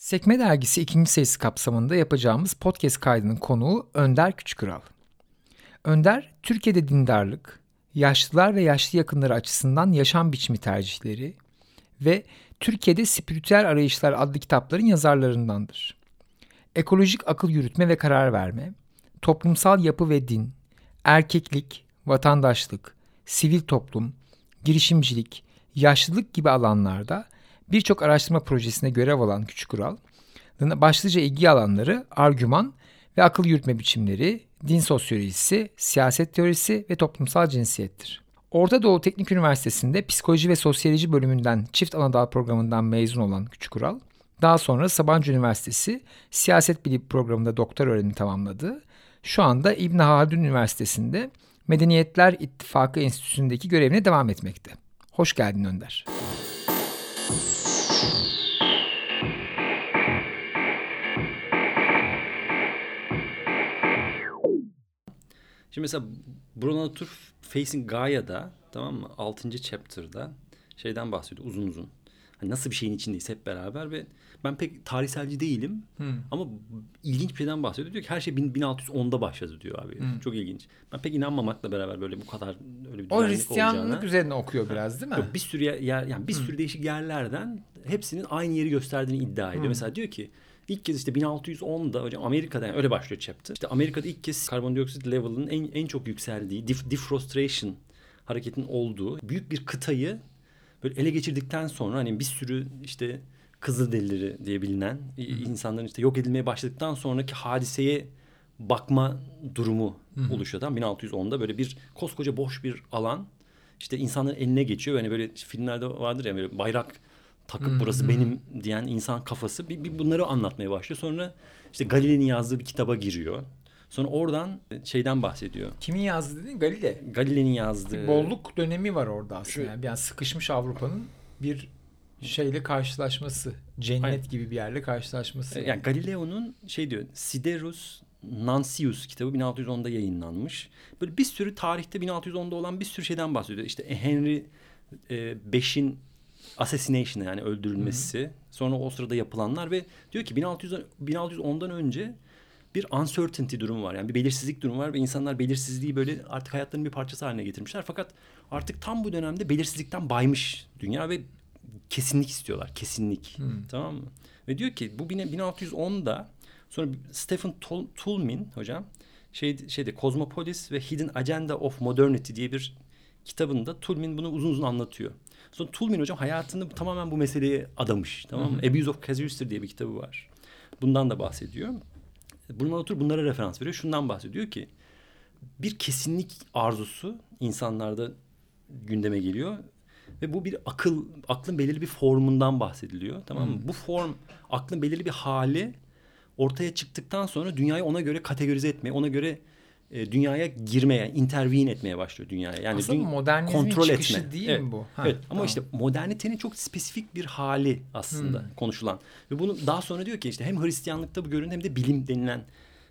Sekme Dergisi ikinci sayısı kapsamında yapacağımız podcast kaydının konuğu Önder Küçüküral. Önder, Türkiye'de dindarlık, yaşlılar ve yaşlı yakınları açısından yaşam biçimi tercihleri ve Türkiye'de spiritüel arayışlar adlı kitapların yazarlarındandır. Ekolojik akıl yürütme ve karar verme, toplumsal yapı ve din, erkeklik, vatandaşlık, sivil toplum, girişimcilik, yaşlılık gibi alanlarda birçok araştırma projesine görev alan Küçük Kural, başlıca ilgi alanları argüman ve akıl yürütme biçimleri, din sosyolojisi, siyaset teorisi ve toplumsal cinsiyettir. Orta Doğu Teknik Üniversitesi'nde psikoloji ve sosyoloji bölümünden çift anadal programından mezun olan Küçük Kural, daha sonra Sabancı Üniversitesi siyaset bilimi programında doktor öğrenimi tamamladı. Şu anda İbn Haldun Üniversitesi'nde Medeniyetler İttifakı Enstitüsü'ndeki görevine devam etmekte. Hoş geldin Önder. Şimdi mesela Bruno Latour Facing Gaia'da tamam mı? 6. chapter'da şeyden bahsediyor uzun uzun. Hani nasıl bir şeyin içindeyiz hep beraber ve ben pek tarihselci değilim hmm. ama ilginç bir şeyden bahsediyor. Diyor ki her şey 1610'da başladı diyor abi. Hmm. Çok ilginç. Ben pek inanmamakla beraber böyle bu kadar öyle bir O Hristiyanlık olacağına. üzerine okuyor biraz değil mi? Yok, bir sürü yer, yani bir hmm. sürü değişik yerlerden hepsinin aynı yeri gösterdiğini iddia ediyor. Hmm. Mesela diyor ki İlk kez işte 1610'da hocam Amerika'da yani öyle başlıyor chapter. İşte Amerika'da ilk kez karbondioksit level'ın en, en çok yükseldiği def, defrostration hareketin olduğu büyük bir kıtayı böyle ele geçirdikten sonra hani bir sürü işte Kızılderilileri diye bilinen Hı. insanların işte yok edilmeye başladıktan sonraki hadiseye bakma durumu Hı. oluşuyor. Tamam 1610'da böyle bir koskoca boş bir alan işte insanların eline geçiyor. Yani böyle filmlerde vardır ya böyle bayrak takıp burası benim diyen insan kafası bir, bir bunları anlatmaya başlıyor. Sonra işte Galile'nin yazdığı bir kitaba giriyor. Sonra oradan şeyden bahsediyor. Kimin yazdığı dedin? Galile. Galile'nin yazdığı. Bir bolluk dönemi var orada aslında. Şu, yani sıkışmış Avrupa'nın bir şeyle karşılaşması. Cennet Aynen. gibi bir yerle karşılaşması. Yani Galileo'nun şey diyor. Siderus Nancius kitabı 1610'da yayınlanmış. Böyle bir sürü tarihte 1610'da olan bir sürü şeyden bahsediyor. İşte Henry e, Beş'in assassination yani öldürülmesi. Hı-hı. Sonra o sırada yapılanlar ve diyor ki 1600 1610'dan önce bir uncertainty durumu var. Yani bir belirsizlik durumu var ve insanlar belirsizliği böyle artık hayatlarının bir parçası haline getirmişler. Fakat artık tam bu dönemde belirsizlikten baymış dünya ve kesinlik istiyorlar. Kesinlik. Hmm. Tamam mı? Ve diyor ki bu 1610'da sonra Stephen Toulmin hocam şey şeyde Cosmopolis ve Hidden Agenda of Modernity diye bir kitabında Toulmin bunu uzun uzun anlatıyor. Sonra Toulmin hocam hayatını tamamen bu meseleye adamış. Tamam mı? Abuse of Casuistry diye bir kitabı var. Bundan da bahsediyor. Bruno Latour bunlara referans veriyor. Şundan bahsediyor ki bir kesinlik arzusu insanlarda gündeme geliyor ve bu bir akıl aklın belirli bir formundan bahsediliyor tamam mı? Hmm. Bu form aklın belirli bir hali ortaya çıktıktan sonra dünyayı ona göre kategorize etmeye, ona göre e, dünyaya girmeye, intervene etmeye başlıyor dünyaya. Yani Aslında modernizmin kontrol çıkışı etme. değil evet. mi bu? Ha, evet ama tamam. işte modernitenin çok spesifik bir hali aslında hmm. konuşulan. Ve bunu daha sonra diyor ki işte hem Hristiyanlıkta bu göründü hem de bilim denilen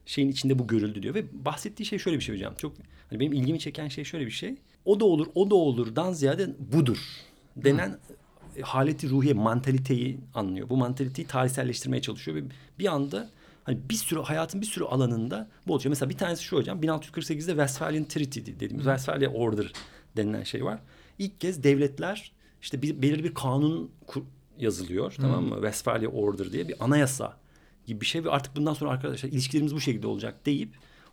şeyin içinde bu görüldü diyor. Ve bahsettiği şey şöyle bir şey hocam. Çok hani benim ilgimi çeken şey şöyle bir şey. O da olur, o da olurdan ziyade budur denen hmm. haleti ruhiye, mantaliteyi anlıyor. Bu mantaliteyi tarihselleştirmeye çalışıyor ve bir anda Hani bir sürü hayatın bir sürü alanında bu olacak. Mesela bir tanesi şu hocam 1648'de Westphalian Treaty dediğimiz Hı. Westphalia Order denilen şey var. İlk kez devletler işte bir, belirli bir kanun yazılıyor Hı. tamam mı? Westphalia Order diye bir anayasa gibi bir şey ve artık bundan sonra arkadaşlar ilişkilerimiz bu şekilde olacak deyip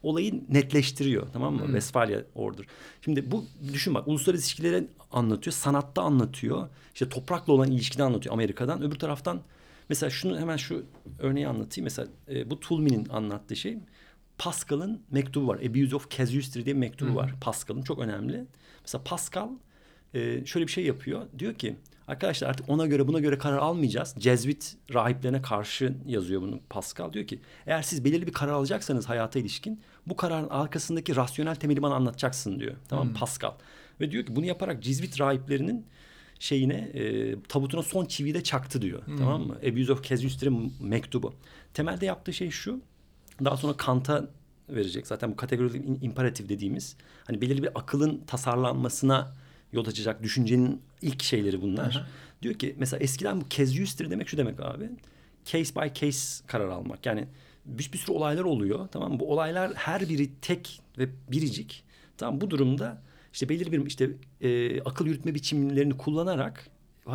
olayı netleştiriyor tamam mı? Hmm. Westphalia Order. Şimdi bu düşün bak uluslararası ilişkileri anlatıyor, sanatta anlatıyor. işte toprakla olan ilişkini anlatıyor Amerika'dan. Öbür taraftan Mesela şunu hemen şu örneği anlatayım. Mesela e, bu Toulmin'in anlattığı şey Pascal'ın mektubu var. Abuse of Casuistry diye bir mektubu Hı. var Pascal'ın. Çok önemli. Mesela Pascal e, şöyle bir şey yapıyor. Diyor ki arkadaşlar artık ona göre buna göre karar almayacağız. Cezvit rahiplerine karşı yazıyor bunu Pascal. Diyor ki eğer siz belirli bir karar alacaksanız hayata ilişkin bu kararın arkasındaki rasyonel temeli bana anlatacaksın diyor. Tamam Hı. Pascal. Ve diyor ki bunu yaparak Cezvit rahiplerinin şeyine e, tabutuna son çiviyi de çaktı diyor. Hmm. Tamam mı? Abuse of Casuistry mektubu. Temelde yaptığı şey şu. Daha sonra Kant'a verecek. Zaten bu kategori imperatif dediğimiz hani belirli bir akılın tasarlanmasına yol açacak düşüncenin ilk şeyleri bunlar. Aha. Diyor ki mesela eskiden bu casuistry demek şu demek abi. case by case karar almak. Yani bir, bir sürü olaylar oluyor tamam mı? Bu olaylar her biri tek ve biricik. Tamam bu durumda işte belirli bir işte e, akıl yürütme biçimlerini kullanarak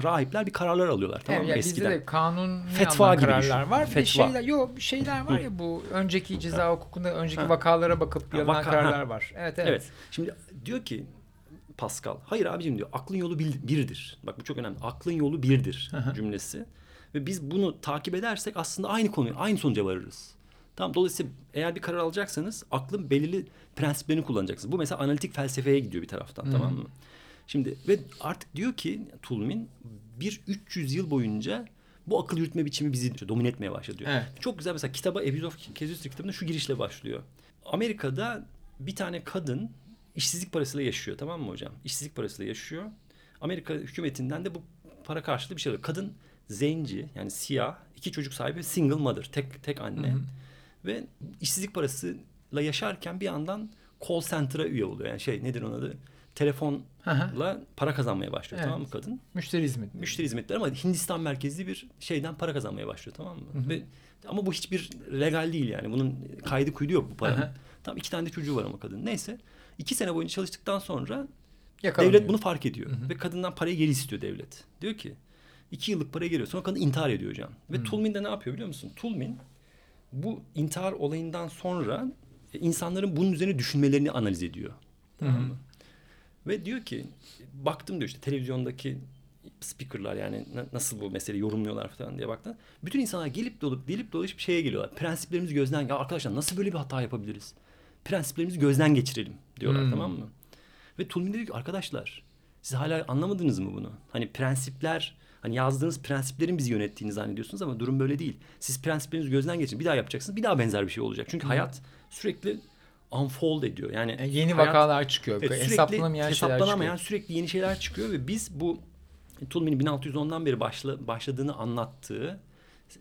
rahipler bir kararlar alıyorlar tamam evet, mı yani eskiden. Bizde de kanun Fetva gibi kararlar düşün. var. Bir Fetva. şeyler, yok şeyler var ya bu önceki ceza hukukunda önceki Ha. vakalara bakıp Ha, alınan vaka- kararlar ha. var. Evet, evet. Evet. Şimdi diyor ki Pascal, hayır abicim diyor aklın yolu birdir. Bak bu çok önemli. Aklın yolu birdir cümlesi. Ve biz bunu takip edersek aslında aynı konuya, aynı sonuca varırız. Tamam dolayısıyla eğer bir karar alacaksanız aklın belirli prensiplerini kullanacaksınız. Bu mesela analitik felsefeye gidiyor bir taraftan tamam mı? Şimdi ve artık diyor ki Tulmin bir 300 yıl boyunca bu akıl yürütme biçimi bizi domine etmeye başladı diyor. Evet. Çok güzel mesela kitaba Abuse of Casuistry kitabında şu girişle başlıyor. Amerika'da bir tane kadın işsizlik parasıyla yaşıyor tamam mı hocam? İşsizlik parasıyla yaşıyor. Amerika hükümetinden de bu para karşılığı bir şey alıyor. Kadın zenci yani siyah iki çocuk sahibi single mother tek tek anne. Ve işsizlik parasıyla yaşarken bir yandan call center'a üye oluyor. Yani şey nedir onun adı? Telefonla para kazanmaya başlıyor Evet. tamam mı kadın? Müşteri hizmeti. müşteri hizmetleri ama Hindistan merkezli bir şeyden para kazanmaya başlıyor tamam mı? Ve ama bu hiçbir legal değil yani. Bunun kaydı kuydu yok bu paranın. Aha. Tamam iki tane de çocuğu var ama kadın. Neyse. İki sene boyunca çalıştıktan sonra Yakalanıyor. devlet bunu fark ediyor. Ve kadından parayı geri istiyor devlet. Diyor ki iki yıllık parayı geliyor. Sonra kadın intihar ediyor hocam. Ve Tulmin de ne yapıyor biliyor musun? Tulmin bu intihar olayından sonra e, insanların bunun üzerine düşünmelerini analiz ediyor. Tamam mı? Ve diyor ki baktım diyor işte televizyondaki speakerlar yani na- nasıl bu meseleyi yorumluyorlar falan diye baktım. Bütün insanlar gelip dolup delip dolaşıp şeye geliyorlar. Prensiplerimizi gözden ya arkadaşlar nasıl böyle bir hata yapabiliriz? Prensiplerimizi gözden geçirelim diyorlar Hmm. tamam mı? Ve Tulmin diyor ki arkadaşlar siz hala anlamadınız mı bunu? Hani prensipler hani yazdığınız prensiplerin bizi yönettiğini zannediyorsunuz ama durum böyle değil. Siz prensiplerinizi gözden geçirin. Bir daha yapacaksınız. Bir daha benzer bir şey olacak. Çünkü hayat sürekli unfold ediyor. Yani Yani yeni hayat- vakalar çıkıyor. Evet, sürekli hesaplanamayan şeyler hesaplanamayan çıkıyor. sürekli yeni şeyler çıkıyor ve biz bu Tulmin'in 1610'dan beri başla, başladığını anlattığı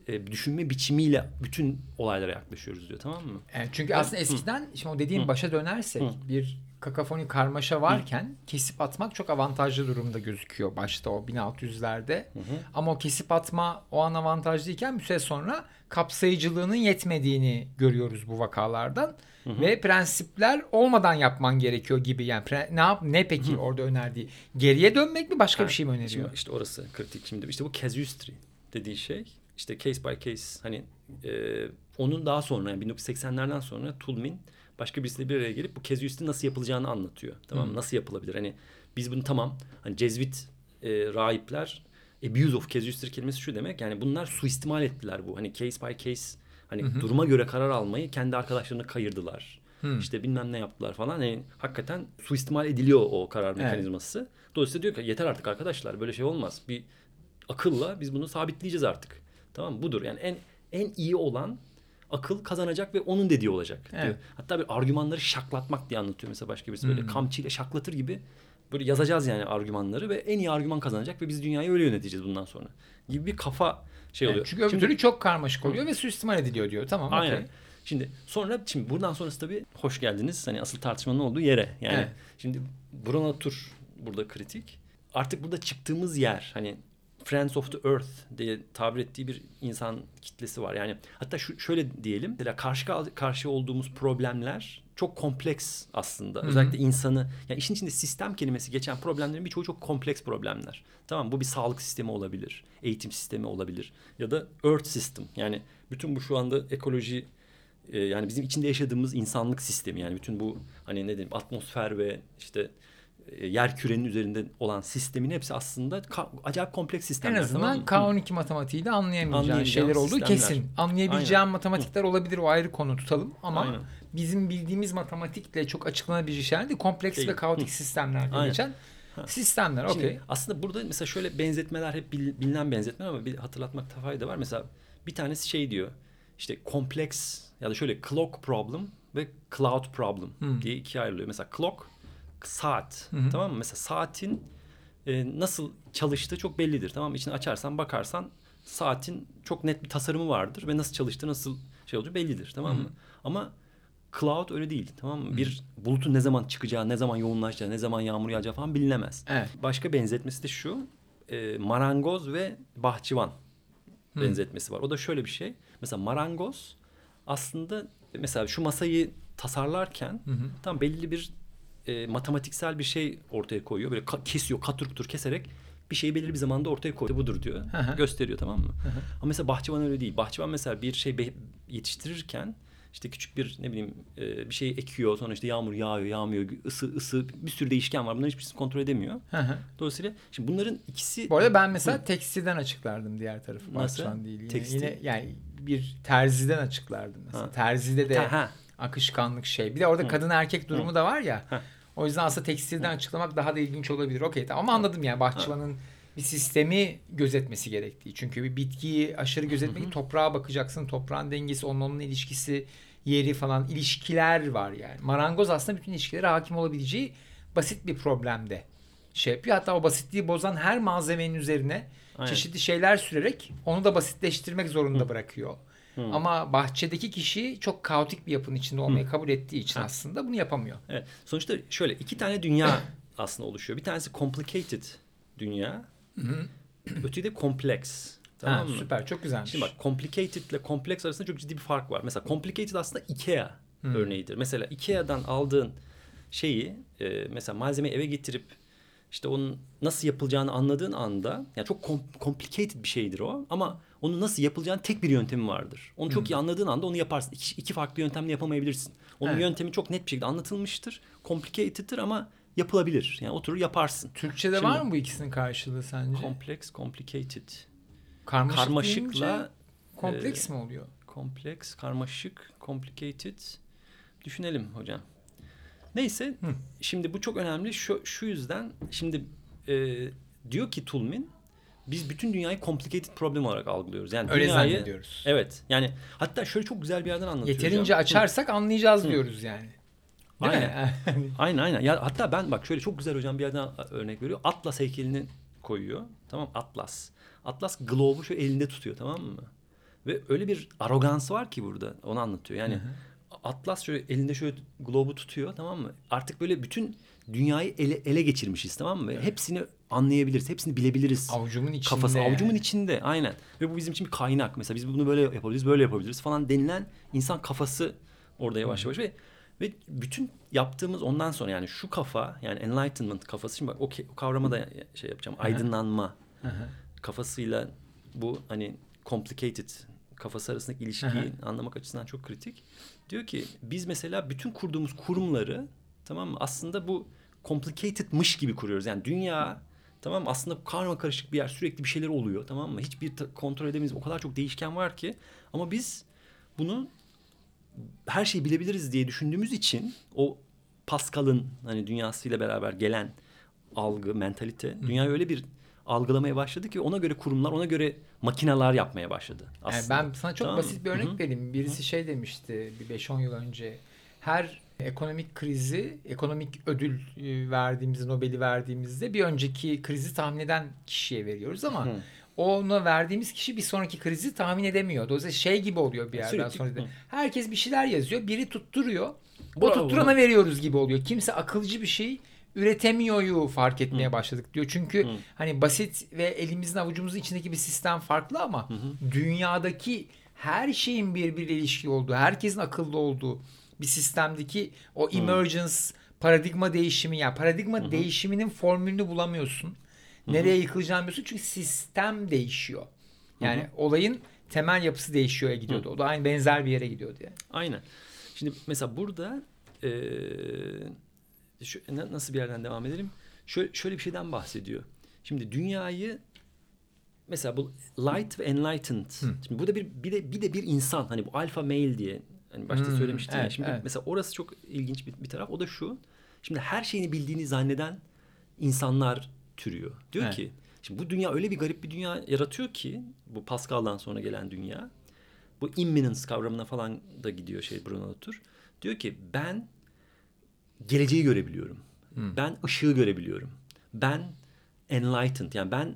e, düşünme biçimiyle bütün olaylara yaklaşıyoruz diyor tamam mı? Yani çünkü aslında eskiden şimdi o dediğim başa dönersek bir kakafoni karmaşa varken kesip atmak çok avantajlı durumda gözüküyor başta o 1600'lerde. Ama o kesip atma o an avantajlıyken bir süre sonra kapsayıcılığının yetmediğini görüyoruz bu vakalardan. Ve prensipler olmadan yapman gerekiyor gibi yani pre- ne yap ne peki orada önerdiği geriye dönmek mi başka bir şey mi öneriyor? Şimdi işte orası kritik şimdi. İşte bu casuistry dediği şey işte case by case hani e, onun daha sonra yani 1980'lerden sonra Tulmin başka birisiyle bir araya gelip bu casuistry nasıl yapılacağını anlatıyor. Tamam mı? Nasıl yapılabilir? Hani biz bunu tamam hani Cezvit e, rahipler abuse of casuistry kelimesi şu demek. Yani bunlar suistimal ettiler bu. Hani case by case hani duruma göre karar almayı kendi arkadaşlarına kayırdılar. İşte bilmem ne yaptılar falan. Yani hakikaten suistimal ediliyor o karar Evet. mekanizması. Dolayısıyla diyor ki yeter artık arkadaşlar böyle şey olmaz. Bir akılla biz bunu sabitleyeceğiz artık. Tamam? Budur. Yani en en iyi olan akıl kazanacak ve onun dediği olacak diyor. Evet. Hatta bir argümanları şaklatmak diye anlatıyor mesela başka birisi böyle kamçıyla şaklatır gibi böyle yazacağız yani argümanları ve en iyi argüman kazanacak ve biz dünyayı öyle yöneteceğiz bundan sonra gibi bir kafa şey oluyor. çünkü öbür türlü çok karmaşık oluyor ve suistimal ediliyor diyor. Tamam Aynen. okey. Şimdi sonra şimdi buradan sonrası tabii hoş geldiniz. Hani asıl tartışmanın olduğu yere. Yani Evet. şimdi Bruno Tur burada kritik. Artık burada çıktığımız yer hani Friends of the Earth diye tabir ettiği bir insan kitlesi var. Yani hatta şu, şöyle diyelim. Mesela karşı karşı olduğumuz problemler çok kompleks aslında. Özellikle insanı yani işin içinde sistem kelimesi geçen problemlerin birçoğu çok kompleks problemler. Tamam bu bir sağlık sistemi olabilir, eğitim sistemi olabilir ya da earth system. Yani bütün bu şu anda ekoloji e, yani bizim içinde yaşadığımız insanlık sistemi yani bütün bu hani ne diyeyim atmosfer ve işte yer kürenin üzerinde olan sistemin hepsi aslında ka- acayip kompleks En sistemler. azından tamam mı? K12 matematiğiyle anlayamayacağın Anlayamayacağın şeyler olduğu sistemler. kesin. Anlayabileceğin matematikler olabilir o ayrı konu tutalım ama Aynen. bizim bildiğimiz matematikle çok açıklanabilir şeyler değil. Kompleks Değil. ve kaotik sistemlerde Aynen. geçen sistemler. Şimdi Okey. aslında burada mesela şöyle benzetmeler hep bil- bilinen benzetmeler ama bir hatırlatmakta fayda var. Mesela bir tanesi şey diyor. İşte kompleks ya da şöyle clock problem ve cloud problem diye ikiye ayrılıyor. Mesela clock saat tamam mı? Mesela saatin e, nasıl çalıştığı çok bellidir tamam mı? İçini açarsan bakarsan saatin çok net bir tasarımı vardır ve nasıl çalıştığı nasıl şey olduğu bellidir tamam mı? Ama cloud öyle değil tamam mı? Bir bulutun ne zaman çıkacağı, ne zaman yoğunlaşacağı, ne zaman yağmur yağacağı falan bilinemez. Evet. Başka benzetmesi de şu. e, marangoz ve bahçıvan benzetmesi var. O da şöyle bir şey. Mesela marangoz aslında mesela şu masayı tasarlarken tam belli bir e, matematiksel bir şey ortaya koyuyor. Böyle ka- kesiyor, kutur keserek bir şeyi belirli bir zamanda ortaya koyuyor. Budur diyor. Hı hı. Gösteriyor tamam mı? Ama mesela bahçıvan öyle değil. Bahçıvan mesela bir şey be- yetiştirirken işte küçük bir ne bileyim e, bir şey ekiyor sonra işte yağmur yağıyor yağmıyor ısı ısı bir sürü değişken var bunların hiçbirisini kontrol edemiyor. Hı hı. Dolayısıyla şimdi bunların ikisi Bu arada ben mesela tekstilden açıklardım diğer tarafı. Nasıl? Bahçıvan değil. Yine, Tekstil. yine yani bir terziden açıklardım mesela. Ha. Terzide de ha. Akışkanlık şey. Bir de orada kadın erkek durumu da var ya. O yüzden aslında tekstilden açıklamak daha da ilginç olabilir. Okey tamam ama anladım yani bahçıvanın bir sistemi gözetmesi gerektiği. Çünkü bir bitkiyi aşırı gözetmek toprağa bakacaksın. Toprağın dengesi, onun onunla ilişkisi, yeri falan ilişkiler var yani. Marangoz aslında bütün ilişkilere hakim olabileceği basit bir problemde şey yapıyor. Hatta o basitliği bozan her malzemenin üzerine Aynen. çeşitli şeyler sürerek onu da basitleştirmek zorunda bırakıyor. Ama bahçedeki kişi çok kaotik bir yapının içinde olmayı kabul ettiği için aslında bunu yapamıyor. Evet. Sonuçta şöyle iki tane dünya aslında oluşuyor. Bir tanesi complicated dünya. Öteki de complex. Tamam ha, mı? süper çok güzelmiş. Şimdi bak complicated ile complex arasında çok ciddi bir fark var. Mesela complicated aslında IKEA örneğidir. Mesela IKEA'dan aldığın şeyi e, mesela malzemeyi eve getirip işte onun nasıl yapılacağını anladığın anda yani çok complicated bir şeydir o ama onun nasıl yapılacağını tek bir yöntemi vardır. Onu çok iyi anladığın anda onu yaparsın. İki, iki farklı yöntemle yapamayabilirsin. Onun Evet. yöntemi çok net bir şekilde anlatılmıştır. Complicated'dır ama yapılabilir. Yani oturur yaparsın. Türkçe'de Şimdi- var mı bu ikisinin karşılığı sence? Complex, complicated. Karmaşık Karmaşıkla kompleks mi oluyor? Kompleks, karmaşık, complicated. Düşünelim hocam. Neyse, şimdi bu çok önemli. Şu, şu yüzden şimdi e, diyor ki Tulmin, biz bütün dünyayı complicated problem olarak algılıyoruz. Yani Öyle dünyayı, zannediyoruz. Evet. Yani hatta şöyle çok güzel bir yerden anlatıyor. Yeterince hocam. açarsak anlayacağız diyoruz yani. Değil Aynen. mi? Aynen aynen. Ya hatta ben bak şöyle çok güzel hocam bir yerden örnek veriyor. Atlas heykelini koyuyor. Tamam Atlas. Atlas globe'u şöyle elinde tutuyor tamam mı? Ve öyle bir arogans var ki burada. Onu anlatıyor. Yani Atlas şöyle elinde şöyle globe'u tutuyor tamam mı? Artık böyle bütün dünyayı ele, ele geçirmişiz tamam mı? Ve Hepsini anlayabiliriz. Hepsini bilebiliriz. Avucumun içinde. Kafası avucumun içinde aynen. Ve bu bizim için bir kaynak. Mesela biz bunu böyle yapabiliriz, böyle yapabiliriz falan denilen insan kafası orada yavaş yavaş ve ve bütün yaptığımız ondan sonra yani şu kafa yani enlightenment kafası şimdi bak o kavrama da şey yapacağım. Aydınlanma kafasıyla bu hani complicated kafası arasındaki ilişkiyi anlamak açısından çok kritik. Diyor ki biz mesela bütün kurduğumuz kurumları tamam mı aslında bu complicatedmış gibi kuruyoruz. Yani dünya tamam mı aslında karma karışık bir yer sürekli bir şeyler oluyor tamam mı? Hiçbir kontrol edemeyiz. O kadar çok değişken var ki ama biz bunu her şeyi bilebiliriz diye düşündüğümüz için o Pascal'ın hani dünyasıyla beraber gelen algı, mentalite dünyayı öyle bir algılamaya başladı ki ona göre kurumlar, ona göre makineler yapmaya başladı Yani aslında. ben sana çok Tamam basit bir örnek Hı hı. vereyim. Birisi şey demişti bir 5-10 yıl önce. Her ekonomik krizi, ekonomik ödül e, verdiğimizde, Nobel'i verdiğimizde bir önceki krizi tahmin eden kişiye veriyoruz ama Hı. ona verdiğimiz kişi bir sonraki krizi tahmin edemiyor. Dolayısıyla şey gibi oluyor bir yerden Sürekli- sonra. Hı. Herkes bir şeyler yazıyor, biri tutturuyor. Bravo. tutturana veriyoruz gibi oluyor. Kimse akılcı bir şey üretemiyoryu fark etmeye başladık diyor. Çünkü Hı. hani basit ve elimizin avucumuzun içindeki bir sistem farklı ama dünyadaki her şeyin birbiriyle ilişki olduğu, herkesin akıllı olduğu bir sistemdeki o emergence paradigma değişimi ya paradigma değişiminin formülünü bulamıyorsun. Nereye yıkılacağını bilmiyorsun çünkü sistem değişiyor. Yani olayın temel yapısı değişiyor gidiyordu. O da aynı benzer bir yere gidiyordu yani. Aynen. Şimdi mesela burada eee, şu, na- nasıl bir yerden devam edelim? Şöyle, şöyle bir şeyden bahsediyor. Şimdi dünyayı mesela bu light ve enlightened. Şimdi burada bir bir de bir de bir insan hani bu alpha male diye hani başta Hmm, söylemiştim ya. evet, Şimdi evet. mesela orası çok ilginç bir, bir taraf. O da şu. Şimdi her şeyini bildiğini zanneden insanlar türüyor. Diyor Evet. ki şimdi bu dünya öyle bir garip bir dünya yaratıyor ki bu Pascal'dan sonra gelen dünya. Bu imminence kavramına falan da gidiyor şey Bruno Latour. Diyor ki ben geleceği görebiliyorum. Ben ışığı görebiliyorum. Ben enlightened yani ben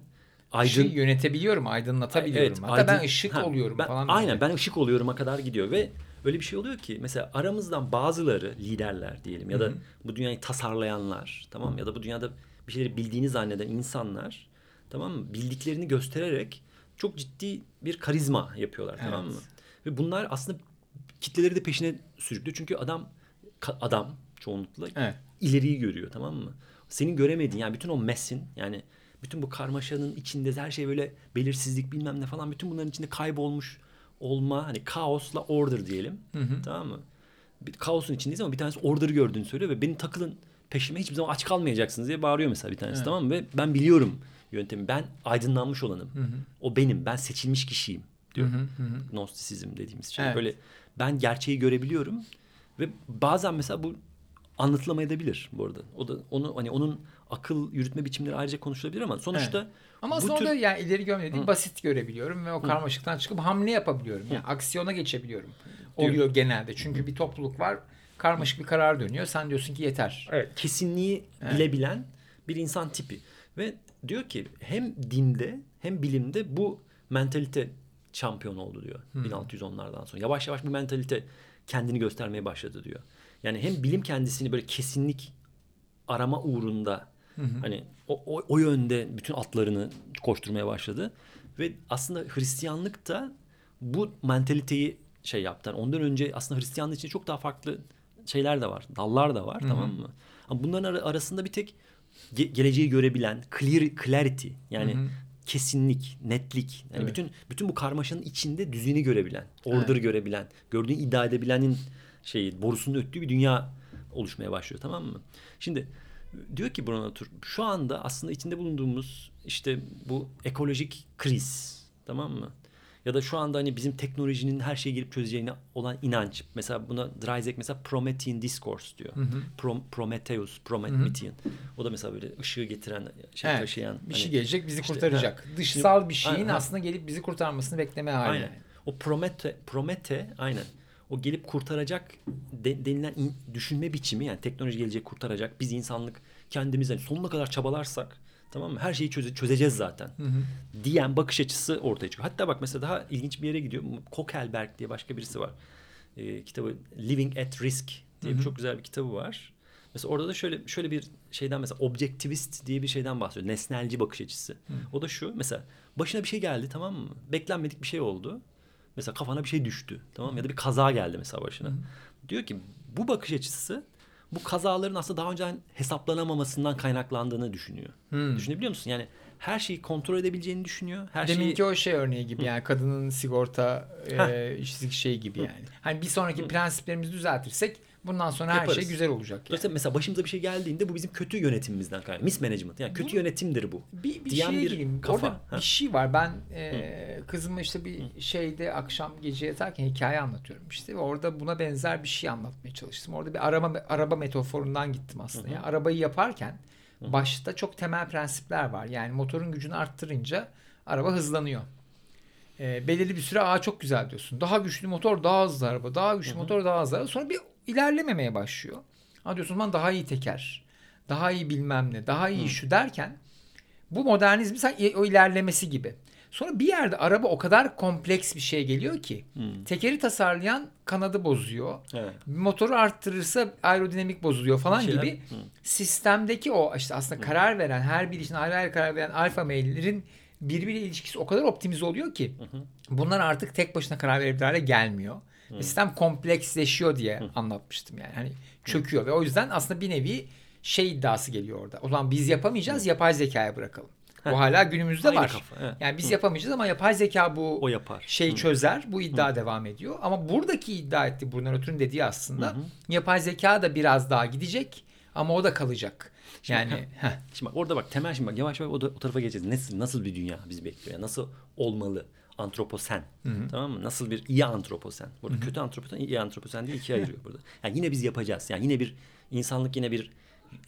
aydın Işığı yönetebiliyorum, aydınlatabiliyorum. Evet, Hatta ben aydın- ışık Ha, oluyorum ben- falan. Aynen böyle. ben ışık oluyorum'a kadar gidiyor ve öyle bir şey oluyor ki mesela aramızdan bazıları liderler diyelim ya da bu dünyayı tasarlayanlar tamam mı? ya da bu dünyada bir şeyleri bildiğini zanneden insanlar tamam mı? Bildiklerini göstererek çok ciddi bir karizma yapıyorlar Evet. tamam mı? Ve bunlar aslında kitleleri de peşine sürüklüyor. Çünkü adam adam çoğunlukla Evet. ileriyi görüyor tamam mı? Senin göremediğin yani bütün o mesin yani bütün bu karmaşanın içinde her şey böyle belirsizlik bilmem ne falan bütün bunların içinde kaybolmuş olma hani kaosla order diyelim. Tamam mı? Bir kaosun içindeyiz ama bir tanesi order'ı gördüğünü söylüyor ve beni takılın peşime hiçbir zaman aç kalmayacaksınız diye bağırıyor mesela bir tanesi Evet. tamam mı? Ve ben biliyorum yöntemi. Ben aydınlanmış olanım. O benim. Ben seçilmiş kişiyim diyor. Gnostisizm dediğimiz şey. Evet. Böyle ben gerçeği görebiliyorum ve bazen mesela bu anlatılamayabilir bu arada. O da onu hani onun akıl yürütme biçimleri ayrıca konuşulabilir ama sonuçta Ama bu aslında tür- yani ileri görmüyor değil, basit görebiliyorum ve o karmaşıktan çıkıp hamle yapabiliyorum. Yani aksiyona geçebiliyorum. Oluyor genelde. Çünkü bir topluluk var. Karmaşık bir karar dönüyor. Sen diyorsun ki yeter. Evet, kesinliği bilebilen bir insan tipi. Ve diyor ki hem dinde hem bilimde bu mentalite şampiyon oldu diyor. 1610'lardan sonra. Yavaş yavaş bu mentalite kendini göstermeye başladı diyor. Yani hem bilim kendisini böyle kesinlik arama uğrunda hani o, o, o yönde bütün atlarını koşturmaya başladı. Ve aslında Hristiyanlık da bu mentaliteyi şey yaptı. Yani ondan önce aslında Hristiyanlık için çok daha farklı şeyler de var. Dallar da var tamam mı? Ama bunların ara- arasında bir tek ge- geleceği görebilen clear clarity yani kesinlik, netlik. Yani Evet. bütün bütün bu karmaşanın içinde düzeni görebilen, order görebilen, gördüğünü iddia edebilenin şeyi borusunun öttüğü bir dünya oluşmaya başlıyor tamam mı? Şimdi diyor ki Bruno şu anda aslında içinde bulunduğumuz işte bu ekolojik kriz tamam mı? Ya da şu anda hani bizim teknolojinin her şeyi gelip çözeceğine olan inanç. Mesela buna Dryzek mesela Promethean Discourse diyor. Prom- Prometheus, Promethean. O da mesela böyle ışığı getiren, şey Evet, taşıyan. bir hani- şey gelecek bizi işte, kurtaracak. ha. Dışsal bir şeyin Aynen. aslında gelip bizi kurtarmasını bekleme hali. Aynen. O Promete, Promete aynen. O gelip kurtaracak de- denilen in- düşünme biçimi yani teknoloji gelecek kurtaracak. Biz insanlık kendimiz hani sonuna kadar çabalarsak tamam mı? Her şeyi çöze- çözeceğiz zaten. Diyen bakış açısı ortaya çıkıyor. Hatta bak mesela daha ilginç bir yere gidiyor. Kokelberg diye başka birisi var. Ee, kitabı Living at Risk diye bir çok güzel bir kitabı var. Mesela orada da şöyle şöyle bir şeyden mesela objektivist diye bir şeyden bahsediyor. Nesnelci bakış açısı. O da şu mesela başına bir şey geldi tamam mı? Beklenmedik bir şey oldu. Mesela kafana bir şey düştü tamam mı? Ya da bir kaza geldi mesela başına. Diyor ki bu bakış açısı bu kazaların aslında daha önceden hesaplanamamasından kaynaklandığını düşünüyor. Düşünebiliyor musun? Yani her şeyi kontrol edebileceğini düşünüyor. Her şeyi Deminki o şey örneği gibi yani kadının sigorta e, işsizlik şey gibi yani. Hani bir sonraki prensiplerimizi düzeltirsek bundan sonra her Yaparız. şey güzel olacak. Yani. Dolayısıyla mesela başımıza bir şey geldiğinde bu bizim kötü yönetimimizden kaynaklı. Mismanagement. Yani kötü yönetimdir bu. Bir, bir diyen şeye bir gireyim. kafa. Orada Ha. bir şey var. Ben e, kızıma işte bir şeyde akşam gece yatarken hikaye anlatıyorum işte ve orada buna benzer bir şey anlatmaya çalıştım. Orada bir araba araba metaforundan gittim aslında. Yani arabayı yaparken başta çok temel prensipler var. Yani motorun gücünü arttırınca araba hızlanıyor. E, belirli bir süre aa çok güzel diyorsun. Daha güçlü motor daha hızlı araba. Daha güçlü motor daha hızlı araba. Sonra bir ilerlememeye başlıyor. Ha diyorsun lan daha iyi teker. Daha iyi bilmem ne. Daha iyi şu derken bu modernizmin sanki o ilerlemesi gibi. Sonra bir yerde araba o kadar kompleks bir şey geliyor ki tekeri tasarlayan kanadı bozuyor. Evet. Motoru arttırırsa aerodinamik bozuluyor falan şeyler- gibi sistemdeki o işte aslında karar veren her bir için ayrı ayrı karar veren alfa meyillerin birbiriyle ilişkisi o kadar optimize oluyor ki bunlar artık tek başına karar verebilir hale gelmiyor. Sistem kompleksleşiyor diye anlatmıştım yani. Hani çöküyor ve o yüzden aslında bir nevi şey iddiası geliyor orada. O zaman biz yapamayacağız yapay zekaya bırakalım. Bu hala günümüzde Aynı var. kafa. Yani biz yapamayacağız ama yapay zeka bu O yapar. şey çözer. Bu iddia devam ediyor. Ama buradaki iddia etti Bruno Latour'un dediği aslında yapay zeka da biraz daha gidecek ama o da kalacak. Yani heh. Şimdi bak orada bak temel şimdi bak yavaş yavaş o, da, o tarafa geçeceğiz. Nasıl, nasıl bir dünya bizi bekliyor? Yani nasıl olmalı? Antroposen. Tamam mı? Nasıl bir iyi antroposen. Burada kötü antroposen, iyi antroposen diye ikiye ayırıyor burada. Yani yine biz yapacağız. Yani yine bir insanlık yine bir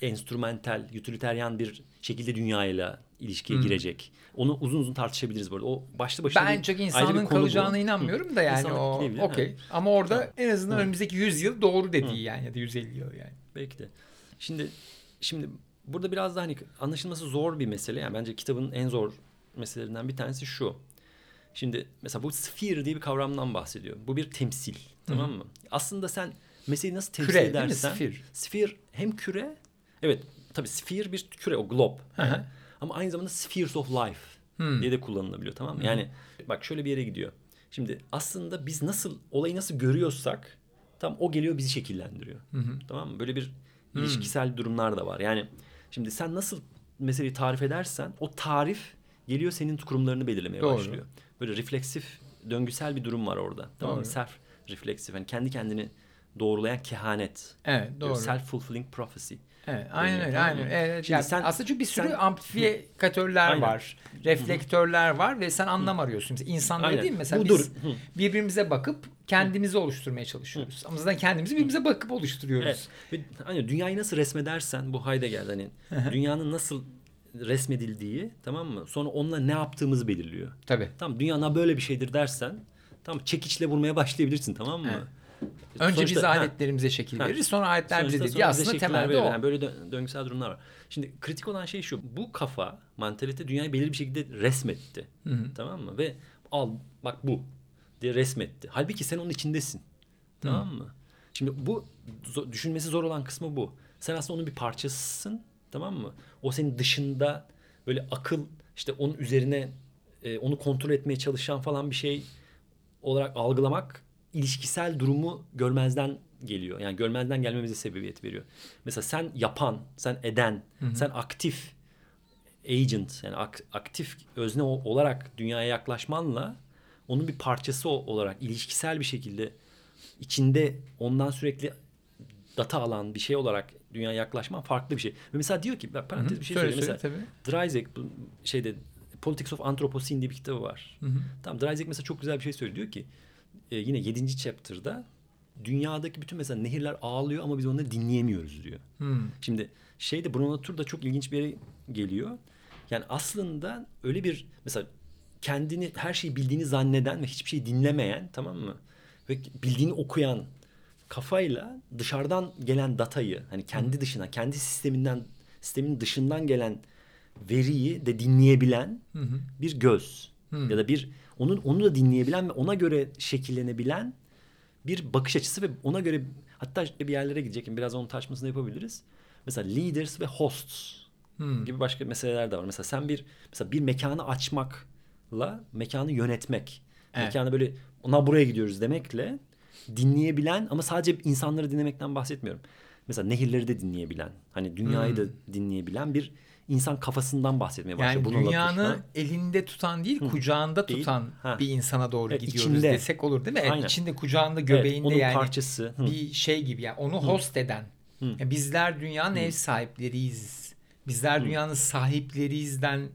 enstrümantal, utilitarian bir şekilde dünyayla ilişkiye girecek. Onu uzun uzun tartışabiliriz burada. O başlı başına ben bir- çok ayrı bir insanlığın konu bu. kalacağına inanmıyorum da yani İnsanlık o okey. Ama orada en azından önümüzdeki 100 yıl doğru dediği yani ya da 150 yıl yani. Belki de. Şimdi şimdi burada biraz da hani anlaşılması zor bir mesele. Yani bence kitabın en zor meselelerinden bir tanesi şu. Şimdi mesela bu sphere diye bir kavramdan bahsediyor. Bu bir temsil. Tamam mı? Aslında sen meseleyi nasıl temsil Küre edersen. Sphere. Sphere hem küre. Evet tabii sphere bir küre o glob. Hı hı. Ama aynı zamanda spheres of life Hmm. diye de kullanılabiliyor tamam mı? Yani bak şöyle bir yere gidiyor. Şimdi aslında biz nasıl olayı nasıl görüyorsak tam o geliyor bizi şekillendiriyor. Tamam mı? Böyle bir ilişkisel durumlar da var. Yani şimdi sen nasıl meseleyi tarif edersen o tarif geliyor senin kurumlarını belirlemeye Doğru. başlıyor. Böyle refleksif, döngüsel bir durum var orada. Tamam mı? Self refleksif. Yani kendi kendini doğrulayan kehanet. Evet doğru. Self fulfilling prophecy. Evet, aynen öyle. tamam Aynen. Evet, Şimdi yani sen- aslında çünkü bir sürü sen- amplifikatörler Aynen. var. Reflektörler var ve sen anlam arıyorsun. Mesela Aynen. değil mi? Mesela Budur. biz Hı. birbirimize bakıp kendimizi oluşturmaya çalışıyoruz. Ama zaten kendimizi birbirimize bakıp oluşturuyoruz. Evet. Ve hani dünyayı nasıl resmedersen bu Heidegger hani dünyanın nasıl resmedildiği tamam mı? Sonra onunla ne yaptığımızı belirliyor. Tabii. Tamam dünya böyle bir şeydir dersen tamam çekiçle vurmaya başlayabilirsin tamam mı? Evet. Önce Sonuçta- biz ha. aletlerimize şekil Ha. veririz. Sonra aletler bize Sonuçta dediği bize aslında şekiller temelde veriyor. o. Yani böyle dö- döngüsel durumlar var. Şimdi kritik olan şey şu. Bu kafa, mantalite dünyayı belirli bir şekilde resmetti. Tamam mı? Ve al bak bu diye resmetti. Halbuki sen onun içindesin. Tamam mı? Şimdi bu düşünmesi zor olan kısmı bu. Sen aslında onun bir parçasısın. Tamam mı? O senin dışında böyle akıl işte onun üzerine e, onu kontrol etmeye çalışan falan bir şey olarak algılamak ilişkisel durumu görmezden geliyor. Yani görmezden gelmemize sebebiyet veriyor. Mesela sen yapan, sen eden, sen aktif agent yani ak- aktif özne olarak dünyaya yaklaşmanla onun bir parçası olarak ilişkisel bir şekilde içinde ondan sürekli data alan bir şey olarak dünyaya yaklaşman farklı bir şey. Ve mesela diyor ki bak parantez bir şey Söyle, Mesela Dryzek bu şeyde Politics of Anthropocene diye bir kitabı var. Tamam Dryzek mesela çok güzel bir şey söylüyor. Diyor ki e, yine 7. chapter'da dünyadaki bütün mesela nehirler ağlıyor ama biz onları dinleyemiyoruz diyor. Hmm. Şimdi şeyde Bruno Latour da çok ilginç bir yere geliyor. Yani aslında öyle bir mesela kendini her şeyi bildiğini zanneden ve hiçbir şey dinlemeyen tamam mı? Ve bildiğini okuyan kafayla dışarıdan gelen datayı hani kendi dışına kendi sisteminden sistemin dışından gelen veriyi de dinleyebilen bir göz ya da bir onun onu da dinleyebilen ve ona göre şekillenebilen bir bakış açısı ve ona göre hatta bir yerlere gidecek biraz onun tartışmasını yapabiliriz. Mesela leaders ve hosts gibi başka meseleler de var. Mesela sen bir mesela bir mekanı açmakla mekanı yönetmek. Evet. Mekanı böyle ona buraya gidiyoruz demekle dinleyebilen ama sadece insanları dinlemekten bahsetmiyorum. Mesela nehirleri de dinleyebilen, hani dünyayı da dinleyebilen bir insan kafasından bahsetmeye başlıyor. Yani Latour, dünyanı ha? elinde tutan değil, kucağında Değil. tutan Ha. bir insana doğru Evet, gidiyoruz içinde. desek olur değil mi? Evet, Aynen. içinde, kucağında, Evet, göbeğinde onun yani parçası. Hı. bir şey gibi yani onu host eden. Yani bizler dünyanın ev sahipleriyiz. Bizler dünyanın sahipleriyizden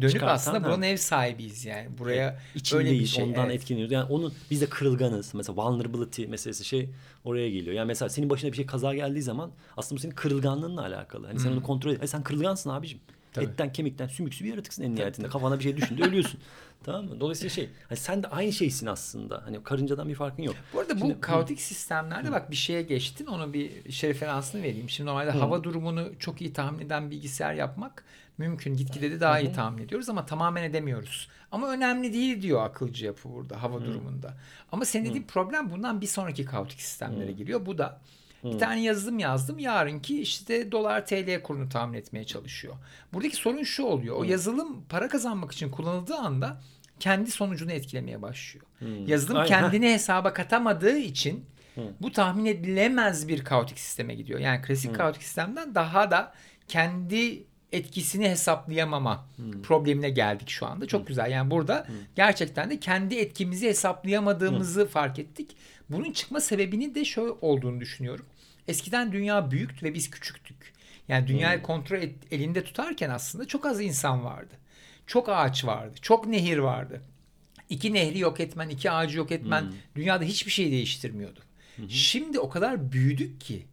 dönüp Çıkartan, aslında ha. buranın ev sahibiyiz yani. Buraya öyle bir İçindeyiz, şey. ondan evet. etkileniyoruz. Yani onun biz de kırılganız. Mesela vulnerability meselesi şey oraya geliyor. Yani mesela senin başına bir şey kaza geldiği zaman aslında bu senin kırılganlığınla alakalı. Hani sen onu kontrol et. Sen kırılgansın abicim. Tabii. Etten, kemikten, sümüksü bir yaratıksın en nihayetinde. Kafana bir şey düşündü ölüyorsun. tamam mı? Dolayısıyla şey, hani sen de aynı şeysin aslında. Hani karıncadan bir farkın yok. Bu arada bu Şimdi- kaotik sistemlerde bak bir şeye geçtin. Onu bir şey referansını vereyim. Şimdi normalde hava durumunu çok iyi tahmin eden bilgisayar yapmak mümkün. Gitgide de daha iyi tahmin ediyoruz ama tamamen edemiyoruz. Ama önemli değil diyor akılcı yapı burada hava durumunda. Ama senin dediğin problem bundan bir sonraki kaotik sistemlere giriyor. Bu da bir tane yazılım yazdım. Yarınki işte dolar TL kurunu tahmin etmeye çalışıyor. Buradaki sorun şu oluyor. O yazılım para kazanmak için kullanıldığı anda kendi sonucunu etkilemeye başlıyor. Yazılım Aynen. kendini hesaba katamadığı için bu tahmin edilemez bir kaotik sisteme gidiyor. Yani klasik kaotik sistemden daha da kendi etkisini hesaplayamama problemine geldik şu anda. Çok güzel. Yani burada gerçekten de kendi etkimizi hesaplayamadığımızı fark ettik. Bunun çıkma sebebini de şöyle olduğunu düşünüyorum. Eskiden dünya büyüktü ve biz küçüktük. Yani dünyayı kontrol et- elinde tutarken aslında çok az insan vardı. Çok ağaç vardı. Çok nehir vardı. İki nehri yok etmen, iki ağacı yok etmen dünyada hiçbir şey değiştirmiyordu. Şimdi o kadar büyüdük ki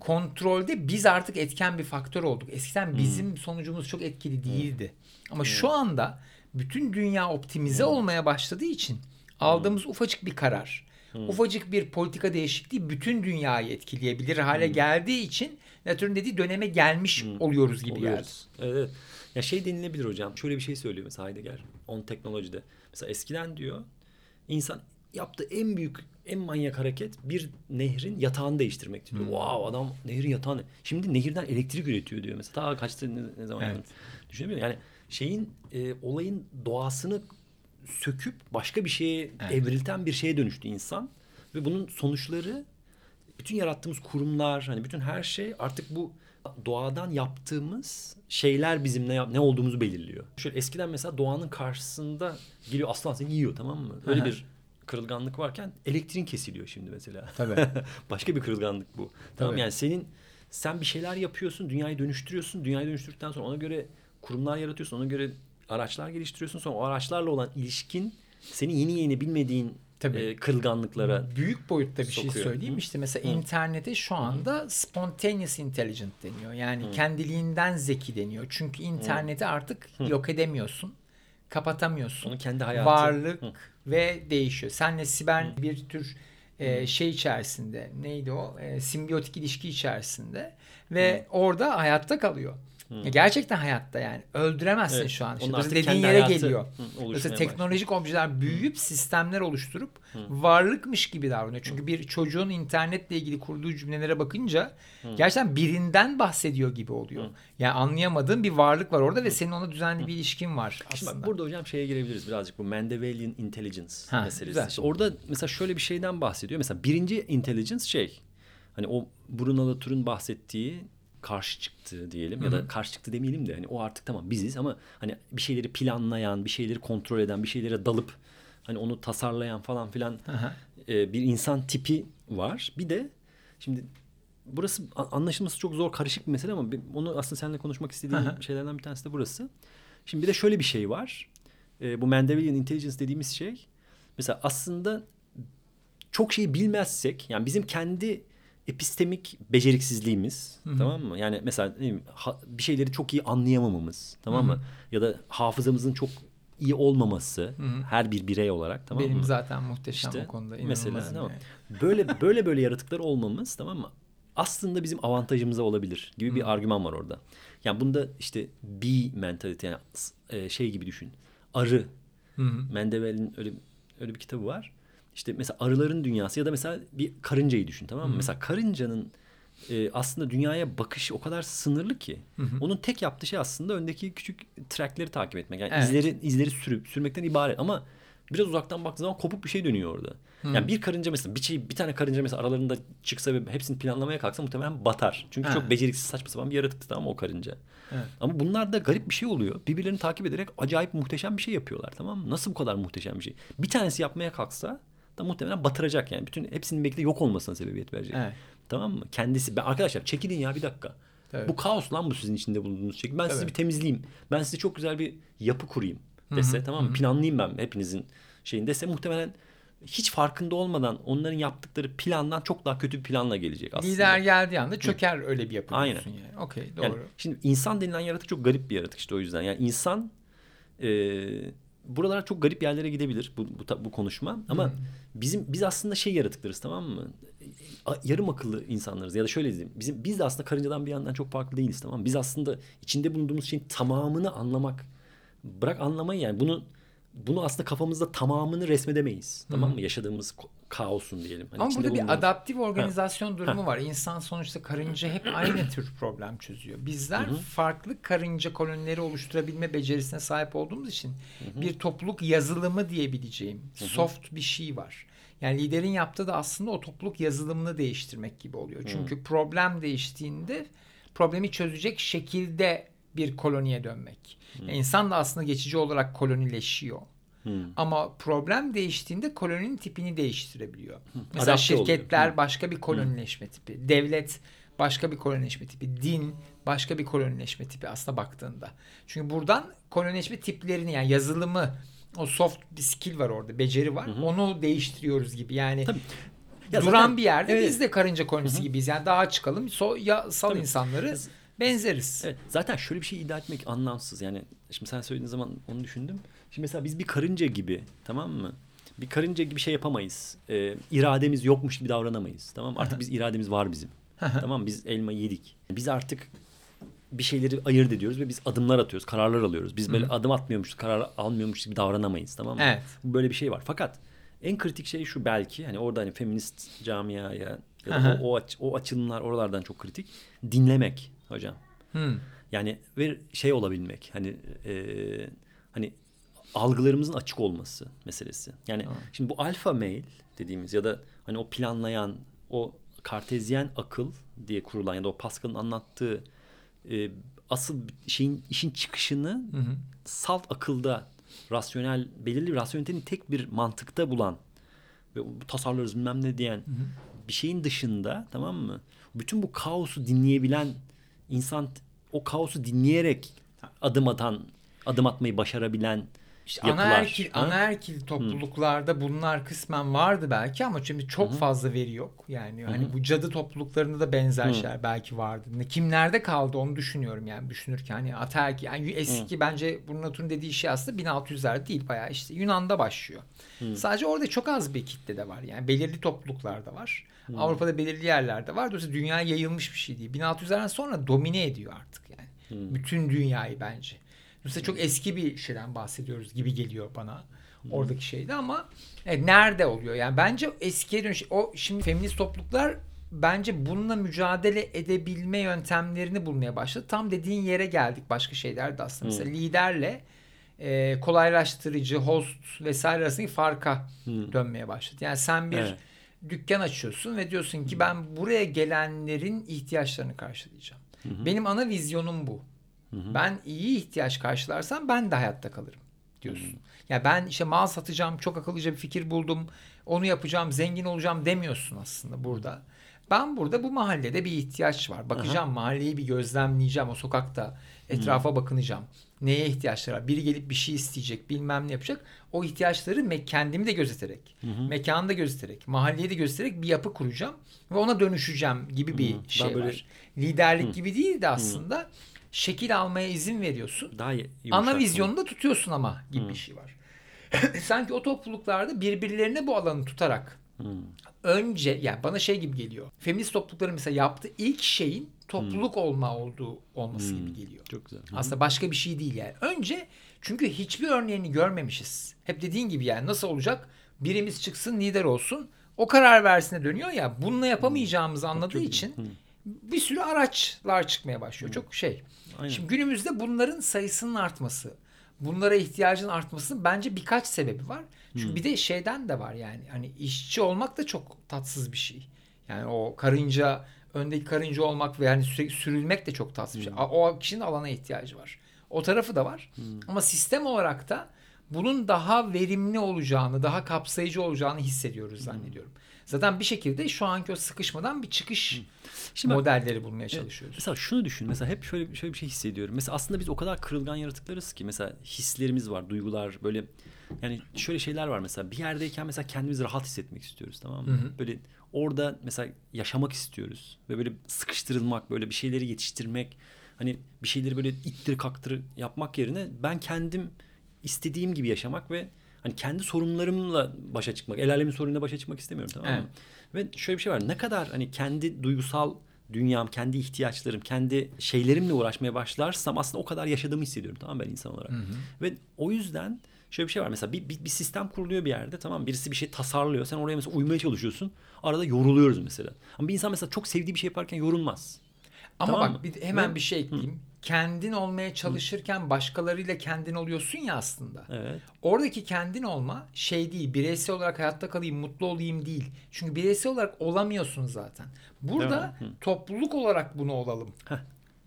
kontrolde biz artık etken bir faktör olduk. Eskiden bizim sonucumuz çok etkili değildi. Ama şu anda bütün dünya optimize olmaya başladığı için aldığımız ufacık bir karar, ufacık bir politika değişikliği bütün dünyayı etkileyebilir hale geldiği için Latour'un dediği döneme gelmiş oluyoruz gibi geldi. Oluyoruz. Evet, evet. Ya şey denilebilir hocam. Şöyle bir şey söylüyor mesela Heidegger. On teknolojide. Mesela eskiden diyor insan yaptığı en büyük en manyak hareket bir nehrin yatağını değiştirmek diyor. Wow adam nehrin yatağını. Şimdi nehirden elektrik üretiyor diyor mesela. Ta kaçtı ne, ne zaman Evet. Düşünebiliyor? Yani şeyin e, olayın doğasını söküp başka bir şeye Evet. evrilten bir şeye dönüştü insan ve bunun sonuçları bütün yarattığımız kurumlar hani bütün her şey artık bu doğadan yaptığımız şeyler bizim ne ne olduğumuzu belirliyor. Şöyle eskiden mesela doğanın karşısında geliyor aslan seni yiyor tamam mı? Öyle Aha. bir kırılganlık varken elektriğin kesiliyor şimdi mesela. Tabii. Başka bir kırılganlık bu. Tamam Tabii. yani senin sen bir şeyler yapıyorsun, dünyayı dönüştürüyorsun. Dünyayı dönüştürdükten sonra ona göre kurumlar yaratıyorsun, ona göre araçlar geliştiriyorsun. Sonra o araçlarla olan ilişkin seni yeni yeni bilmediğin Tabii. e, kırılganlıklara Büyük boyutta bir şey sokuyor. söyleyeyim. Hı. İşte mesela internete şu anda spontaneous intelligent deniyor. Yani kendiliğinden zeki deniyor. Çünkü interneti artık yok edemiyorsun. Kapatamıyorsun. Onun kendi hayatı. Varlık Hı. ve değişiyor. Senle Sibel bir tür e, şey içerisinde neydi o? E, simbiyotik ilişki içerisinde ve orada hayatta kalıyor. Ya Gerçekten hayatta yani. Öldüremezsin Evet. şu an. İşte artık dediğin yere geliyor. hı, Mesela başlıyor. teknolojik objeler büyüyüp sistemler oluşturup varlıkmış gibi davranıyor. Çünkü bir çocuğun internetle ilgili kurduğu cümlelere bakınca gerçekten birinden bahsediyor gibi oluyor. Yani anlayamadığın bir varlık var orada ve senin ona düzenli bir ilişkin var Şimdi aslında. bak burada hocam şeye girebiliriz birazcık bu Mendelian intelligence Ha, meselesi. güzel. İşte orada mesela şöyle bir şeyden bahsediyor. Mesela birinci intelligence şey hani o Bruno Latour'un bahsettiği karşı çıktı diyelim ya da karşı çıktı demeyelim de hani o artık tamam biziz ama hani bir şeyleri planlayan, bir şeyleri kontrol eden, bir şeylere dalıp hani onu tasarlayan falan filan Aha. e, bir insan tipi var. Bir de şimdi burası anlaşılması çok zor karışık bir mesele ama onu aslında seninle konuşmak istediğim Aha. şeylerden bir tanesi de burası. Şimdi bir de şöyle bir şey var. E, bu Mendelian intelligence dediğimiz şey mesela aslında çok şeyi bilmezsek yani bizim kendi epistemik beceriksizliğimiz tamam mı? Yani mesela bileyim, ha- bir şeyleri çok iyi anlayamamamız tamam mı? Ya da hafızamızın çok iyi olmaması her bir birey olarak tamam Benim mı? zaten muhteşem İşte o konuda. mesela inanılmazım tamam. yani. Böyle böyle böyle yaratıklar olmamız tamam mı? Aslında bizim avantajımıza olabilir gibi bir argüman var orada. Yani bunda işte bee mentality yani e, şey gibi düşün. Arı. Mendevel'in öyle öyle bir kitabı var. İşte mesela arıların dünyası ya da mesela bir karıncayı düşün tamam mı? Mesela karıncanın e, aslında dünyaya bakışı o kadar sınırlı ki. Onun tek yaptığı şey aslında öndeki küçük trackleri takip etmek. Yani Evet. izleri izleri sürüp sürmekten ibaret ama biraz uzaktan baktığın zaman kopuk bir şey dönüyor orada. Yani bir karınca mesela bir şey bir tane karınca mesela aralarında çıksa ve hepsini planlamaya kalksa muhtemelen batar. Çünkü Ha. çok beceriksiz saçma sapan bir yaratıktı mı o karınca. Evet. Ama bunlar da garip bir şey oluyor. Birbirlerini takip ederek acayip muhteşem bir şey yapıyorlar tamam mı? Nasıl bu kadar muhteşem bir şey? Bir tanesi yapmaya kalksa da muhtemelen batıracak yani. Bütün hepsinin belki de yok olmasına sebebiyet verecek. Evet. Tamam mı? Kendisi ben arkadaşlar çekilin ya bir dakika. Tabii. Bu kaos lan bu sizin içinde bulunduğunuz şey. Ben sizi Tabii. bir temizleyeyim. Ben size çok güzel bir yapı kurayım dese tamam mı? Planlayayım ben hepinizin şeyini dese muhtemelen hiç farkında olmadan onların yaptıkları plandan çok daha kötü bir planla gelecek aslında. Lider geldiği anda çöker öyle bir yapı Aynen. yani. Okey doğru. Yani şimdi insan denilen yaratık çok garip bir yaratık işte o yüzden. Yani insan e, buralara çok garip yerlere gidebilir bu, bu, bu konuşma. Ama bizim biz aslında şey yaratıklarız tamam mı? Yarım akıllı insanlarız ya da şöyle diyeyim. Bizim, biz de aslında karıncadan bir yandan çok farklı değiliz tamam mı? Biz aslında içinde bulunduğumuz şeyin tamamını anlamak. Bırak anlamayı yani bunu bunu aslında kafamızda tamamını resmedemeyiz. Tamam mı? Yaşadığımız kaosun diyelim. Hani Ama burada bir bulunduğumuz- adaptif organizasyon durumu var. İnsan sonuçta karınca hep aynı tür problem çözüyor. Bizler farklı karınca kolonileri oluşturabilme becerisine sahip olduğumuz için bir topluluk yazılımı diyebileceğim soft bir şey var. Yani liderin yaptığı da aslında o topluluk yazılımını değiştirmek gibi oluyor. Çünkü problem değiştiğinde problemi çözecek şekilde bir koloniye dönmek. Yani insan da aslında geçici olarak kolonileşiyor. Ama problem değiştiğinde koloninin tipini değiştirebiliyor. Mesela Adapte oluyor. şirketler başka bir kolonileşme tipi, devlet başka bir kolonileşme tipi, din başka bir kolonileşme tipi aslında baktığında. Çünkü buradan kolonileşme tiplerini yani yazılımı o soft bir skill var orada, beceri var. Onu değiştiriyoruz gibi. Yani Tabii. Ya duran zaten- bir yerde Evet. biz de karınca kolonisi gibiyiz. Yani dağa çıkalım, so, ya, sal Tabii. insanları benzeriz. Evet, zaten şöyle bir şey iddia etmek anlamsız. Yani şimdi sen söylediğin zaman onu düşündüm. Şimdi mesela biz bir karınca gibi tamam mı? Bir karınca gibi şey yapamayız. Ee, irademiz yokmuş gibi davranamayız. Tamam mı? Artık biz irademiz var bizim. tamam mı? Biz elma yedik. Biz artık bir şeyleri ayırt ediyoruz ve biz adımlar atıyoruz, kararlar alıyoruz. Biz böyle adım atmıyormuşuz, karar almıyormuş gibi davranamayız tamam mı? Evet. Böyle bir şey var. Fakat en kritik şey şu belki hani orada hani feminist camiaya ya da o, o, aç- o açılımlar oralardan çok kritik. Dinlemek hocam. Hmm. Yani ve şey olabilmek hani e, hani algılarımızın açık olması meselesi. Yani Tamam. şimdi bu alfa mail dediğimiz ya da hani o planlayan o kartezyen akıl diye kurulan ya da o Pascal'ın anlattığı e, asıl şeyin işin çıkışını Hı hı. salt akılda rasyonel belirli bir rasyonelitenin tek bir mantıkta bulan ve bu tasarlarız bilmem ne diyen bir şeyin dışında tamam mı? Bütün bu kaosu dinleyebilen insan o kaosu dinleyerek adım atan adım atmayı başarabilen İşte yapılar. anaerkil, ha? anaerkil topluluklarda bunlar kısmen vardı belki ama şimdi çok fazla veri yok. Yani hani bu cadı topluluklarında da benzer şeyler belki vardı. Ne kim nerede kaldı onu düşünüyorum yani düşünürken hani ataerkil yani eski bence Bruno'nun dediği şey aslında 1600'ler değil bayağı işte Yunan'da başlıyor. Sadece orada çok az bir kitle de var. Yani belirli topluluklarda var. Avrupa'da belirli yerlerde var. Dolayısıyla dünyaya yayılmış bir şey değil. 1600'lerden sonra domine ediyor artık yani. Bütün dünyayı bence. Mesela çok eski bir şeyden bahsediyoruz gibi geliyor bana oradaki şeyde ama evet, nerede oluyor? Yani bence eskiye dönüş o şimdi feminist topluluklar bence bununla mücadele edebilme yöntemlerini bulmaya başladı. Tam dediğin yere geldik başka şeyler de aslında. Mesela liderle e, kolaylaştırıcı, host vesaire arasındaki farka dönmeye başladı. Yani sen bir Evet. dükkan açıyorsun ve diyorsun ki ben buraya gelenlerin ihtiyaçlarını karşılayacağım. Benim ana vizyonum bu. Ben iyi ihtiyaç karşılarsam ben de hayatta kalırım diyorsun. Ya ben işte mal satacağım, çok akıllıca bir fikir buldum, onu yapacağım, zengin olacağım demiyorsun aslında burada. Ben burada bu mahallede bir ihtiyaç var. Bakacağım mahalleyi bir gözlemleyeceğim o sokakta. Etrafa bakınacağım. Neye ihtiyaçları var? Biri gelip bir şey isteyecek, bilmem ne yapacak. O ihtiyaçları me- kendimi de gözeterek, mekanı da gözeterek, mahalleyi de gözeterek bir yapı kuracağım ve ona dönüşeceğim gibi bir Daha şey böyle- var. Liderlik gibi değil de aslında şekil almaya izin veriyorsun. daha Ana vizyonunu da tutuyorsun ama gibi bir şey var. Sanki o topluluklarda birbirlerine bu alanı tutarak önce yani bana şey gibi geliyor. Feminist toplulukların mesela yaptığı ilk şeyin topluluk olma olduğu olması gibi geliyor. Çok güzel. Aslında başka bir şey değil yani. Önce çünkü hiçbir örneğini görmemişiz. Hep dediğin gibi yani nasıl olacak? Birimiz çıksın lider olsun. O karar versine dönüyor ya. Bununla yapamayacağımızı anladığı için bir sürü araçlar çıkmaya başlıyor. Çok şey. Aynen. Şimdi günümüzde bunların sayısının artması, bunlara ihtiyacın artmasının bence birkaç sebebi var. Çünkü bir de şeyden de var yani hani işçi olmak da çok tatsız bir şey. Yani o karınca öndeki karınca olmak ve yani sürekli sürülmek de çok tatsız bir şey. O kişinin alana ihtiyacı var. O tarafı da var. Ama sistem olarak da bunun daha verimli olacağını, daha kapsayıcı olacağını hissediyoruz zannediyorum. Zaten bir şekilde şu anki o sıkışmadan bir çıkış Şimdi bak- modelleri bulmaya çalışıyoruz. Mesela şunu düşün. Mesela hep şöyle şöyle bir şey hissediyorum. Mesela aslında biz o kadar kırılgan yaratıklarız ki mesela hislerimiz var, duygular böyle yani şöyle şeyler var mesela bir yerdeyken mesela kendimizi rahat hissetmek istiyoruz tamam mı? Böyle orada mesela yaşamak istiyoruz ve böyle sıkıştırılmak, böyle bir şeyleri yetiştirmek, hani bir şeyleri böyle ittir kaktır yapmak yerine ben kendim istediğim gibi yaşamak ve hani kendi sorunlarımla başa çıkmak, el alemin sorunuyla başa çıkmak istemiyorum tamam mı? Evet. Ve şöyle bir şey var. Ne kadar hani kendi duygusal dünyam, kendi ihtiyaçlarım, kendi şeylerimle uğraşmaya başlarsam aslında o kadar yaşadığımı hissediyorum tamam mı ben insan olarak. Ve o yüzden şöyle bir şey var. Mesela bir, bir, bir sistem kuruluyor bir yerde tamam? Birisi bir şey tasarlıyor. Sen oraya mesela uymaya çalışıyorsun. Arada yoruluyoruz mesela. Ama bir insan mesela çok sevdiği bir şey yaparken yorulmaz. Ama Tamam bak mı? bir, hemen Ve- bir şey ekleyeyim. Kendin olmaya çalışırken başkalarıyla kendin oluyorsun ya aslında. Evet. Oradaki kendin olma şey değil. Bireysel olarak hayatta kalayım, mutlu olayım değil. Çünkü bireysel olarak olamıyorsun zaten. Burada topluluk olarak bunu olalım. Heh.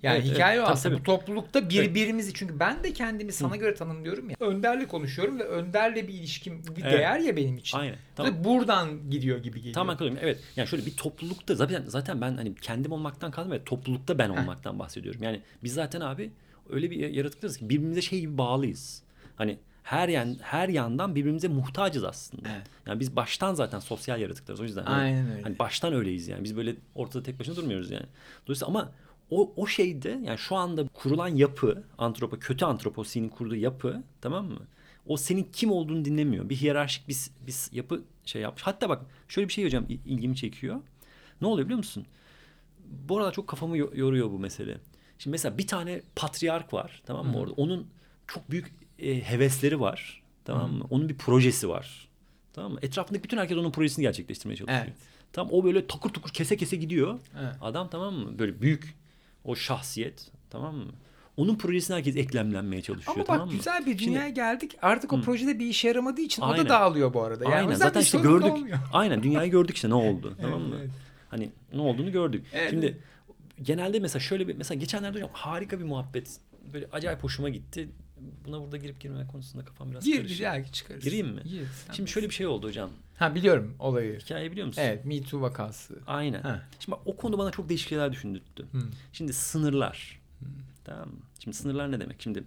Yani Evet, hikaye evet. o aslında. tabii. Bu toplulukta birbirimizi çünkü ben de kendimi sana göre tanımlıyorum ya. Önderle konuşuyorum ve önderle bir ilişkim bir Evet. değer ya benim için. Aynen. Ve Tamam. buradan gidiyor gibi geliyor. Tamam katılıyorum. Evet. Yani şöyle bir toplulukta zaten zaten ben hani kendim olmaktan kaldım ve toplulukta ben olmaktan bahsediyorum. Yani biz zaten abi öyle bir yaratıklarız ki birbirimize şey gibi bağlıyız. Hani her yan her yandan birbirimize muhtacız aslında. Evet. Yani biz baştan zaten sosyal yaratıklarız. O yüzden Aynen öyle. Hani baştan öyleyiz yani. Biz böyle ortada tek başına durmuyoruz yani. Dolayısıyla ama o, o şeyde yani şu anda kurulan yapı antropo kötü antroposinin kurduğu yapı tamam mı? O senin kim olduğunu dinlemiyor. Bir hiyerarşik bir, bir yapı şey yapmış. Hatta bak şöyle bir şey hocam il- ilgimi çekiyor. Ne oluyor biliyor musun? Bu arada çok kafamı yo- yoruyor bu mesele. Şimdi mesela bir tane patriark var tamam mı orada? Onun çok büyük e, hevesleri var. Tamam mı? Onun bir projesi var. Tamam mı? Etrafındaki bütün herkes onun projesini gerçekleştirmeye çalışıyor. Evet. Tamam o böyle takır tukur kese kese gidiyor. Evet. Adam tamam mı? Böyle büyük o şahsiyet tamam mı? Onun projesine herkes eklemlenmeye çalışıyor. Ama tamam bak mı? güzel bir dünyaya Şimdi- geldik. Artık o projede bir işe yaramadığı için o Aynen. da dağılıyor bu arada. Yani o aynen zaten işte gördük. olmuyor. Aynen dünyayı gördük işte ne oldu tamam mı? Evet. Hani ne olduğunu gördük. Evet. Şimdi genelde mesela şöyle bir mesela geçenlerde hocam harika bir muhabbet böyle acayip hoşuma gitti. Buna burada girip girmeme konusunda kafam biraz Gir karışık. güzel çıkarız. Gireyim mi? Gir. Şimdi şöyle bir şey oldu hocam. Ha biliyorum olayı. Hikayeyi biliyor musun? Evet Me Too vakası. Aynen. Ha. Şimdi bak, o konu bana çok değişik şeyler düşündürttü. Hı. Şimdi sınırlar. Tamam mı? Şimdi sınırlar ne demek? Şimdi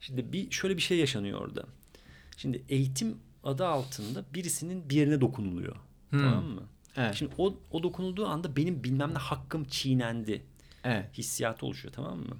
şimdi bir şöyle bir şey yaşanıyor orada. Şimdi eğitim adı altında birisinin bir yerine dokunuluyor. Hı. Tamam mı? Evet. Şimdi o, o dokunulduğu anda benim bilmem ne hakkım çiğnendi. evet. Hissiyatı oluşuyor tamam mı?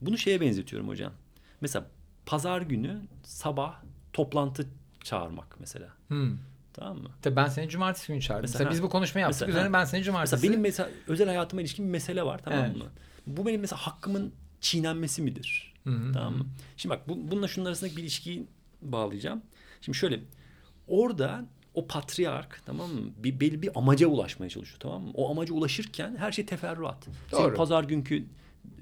Bunu şeye benzetiyorum hocam. Mesela pazar günü sabah toplantı çağırmak mesela. Hı. Tamam mı? Tabii ben seni cumartesi günü çağırdım. Mesela- Mesela, biz bu konuşmayı yaptık. Mesela- Üzerine ben seni cumartesi. Mesela benim mesela özel hayatıma ilişkin bir mesele var tamam Evet. mı? Bu benim mesela hakkımın çiğnenmesi midir? Hı hı, Tamam mı? Şimdi bak bu, bununla şunun arasındaki bir ilişkiyi bağlayacağım. Şimdi şöyle orada o patriark tamam mı? Bir belli bir amaca ulaşmaya çalışıyor tamam mı? O amaca ulaşırken her şey teferruat. Senin Doğru. pazar günkü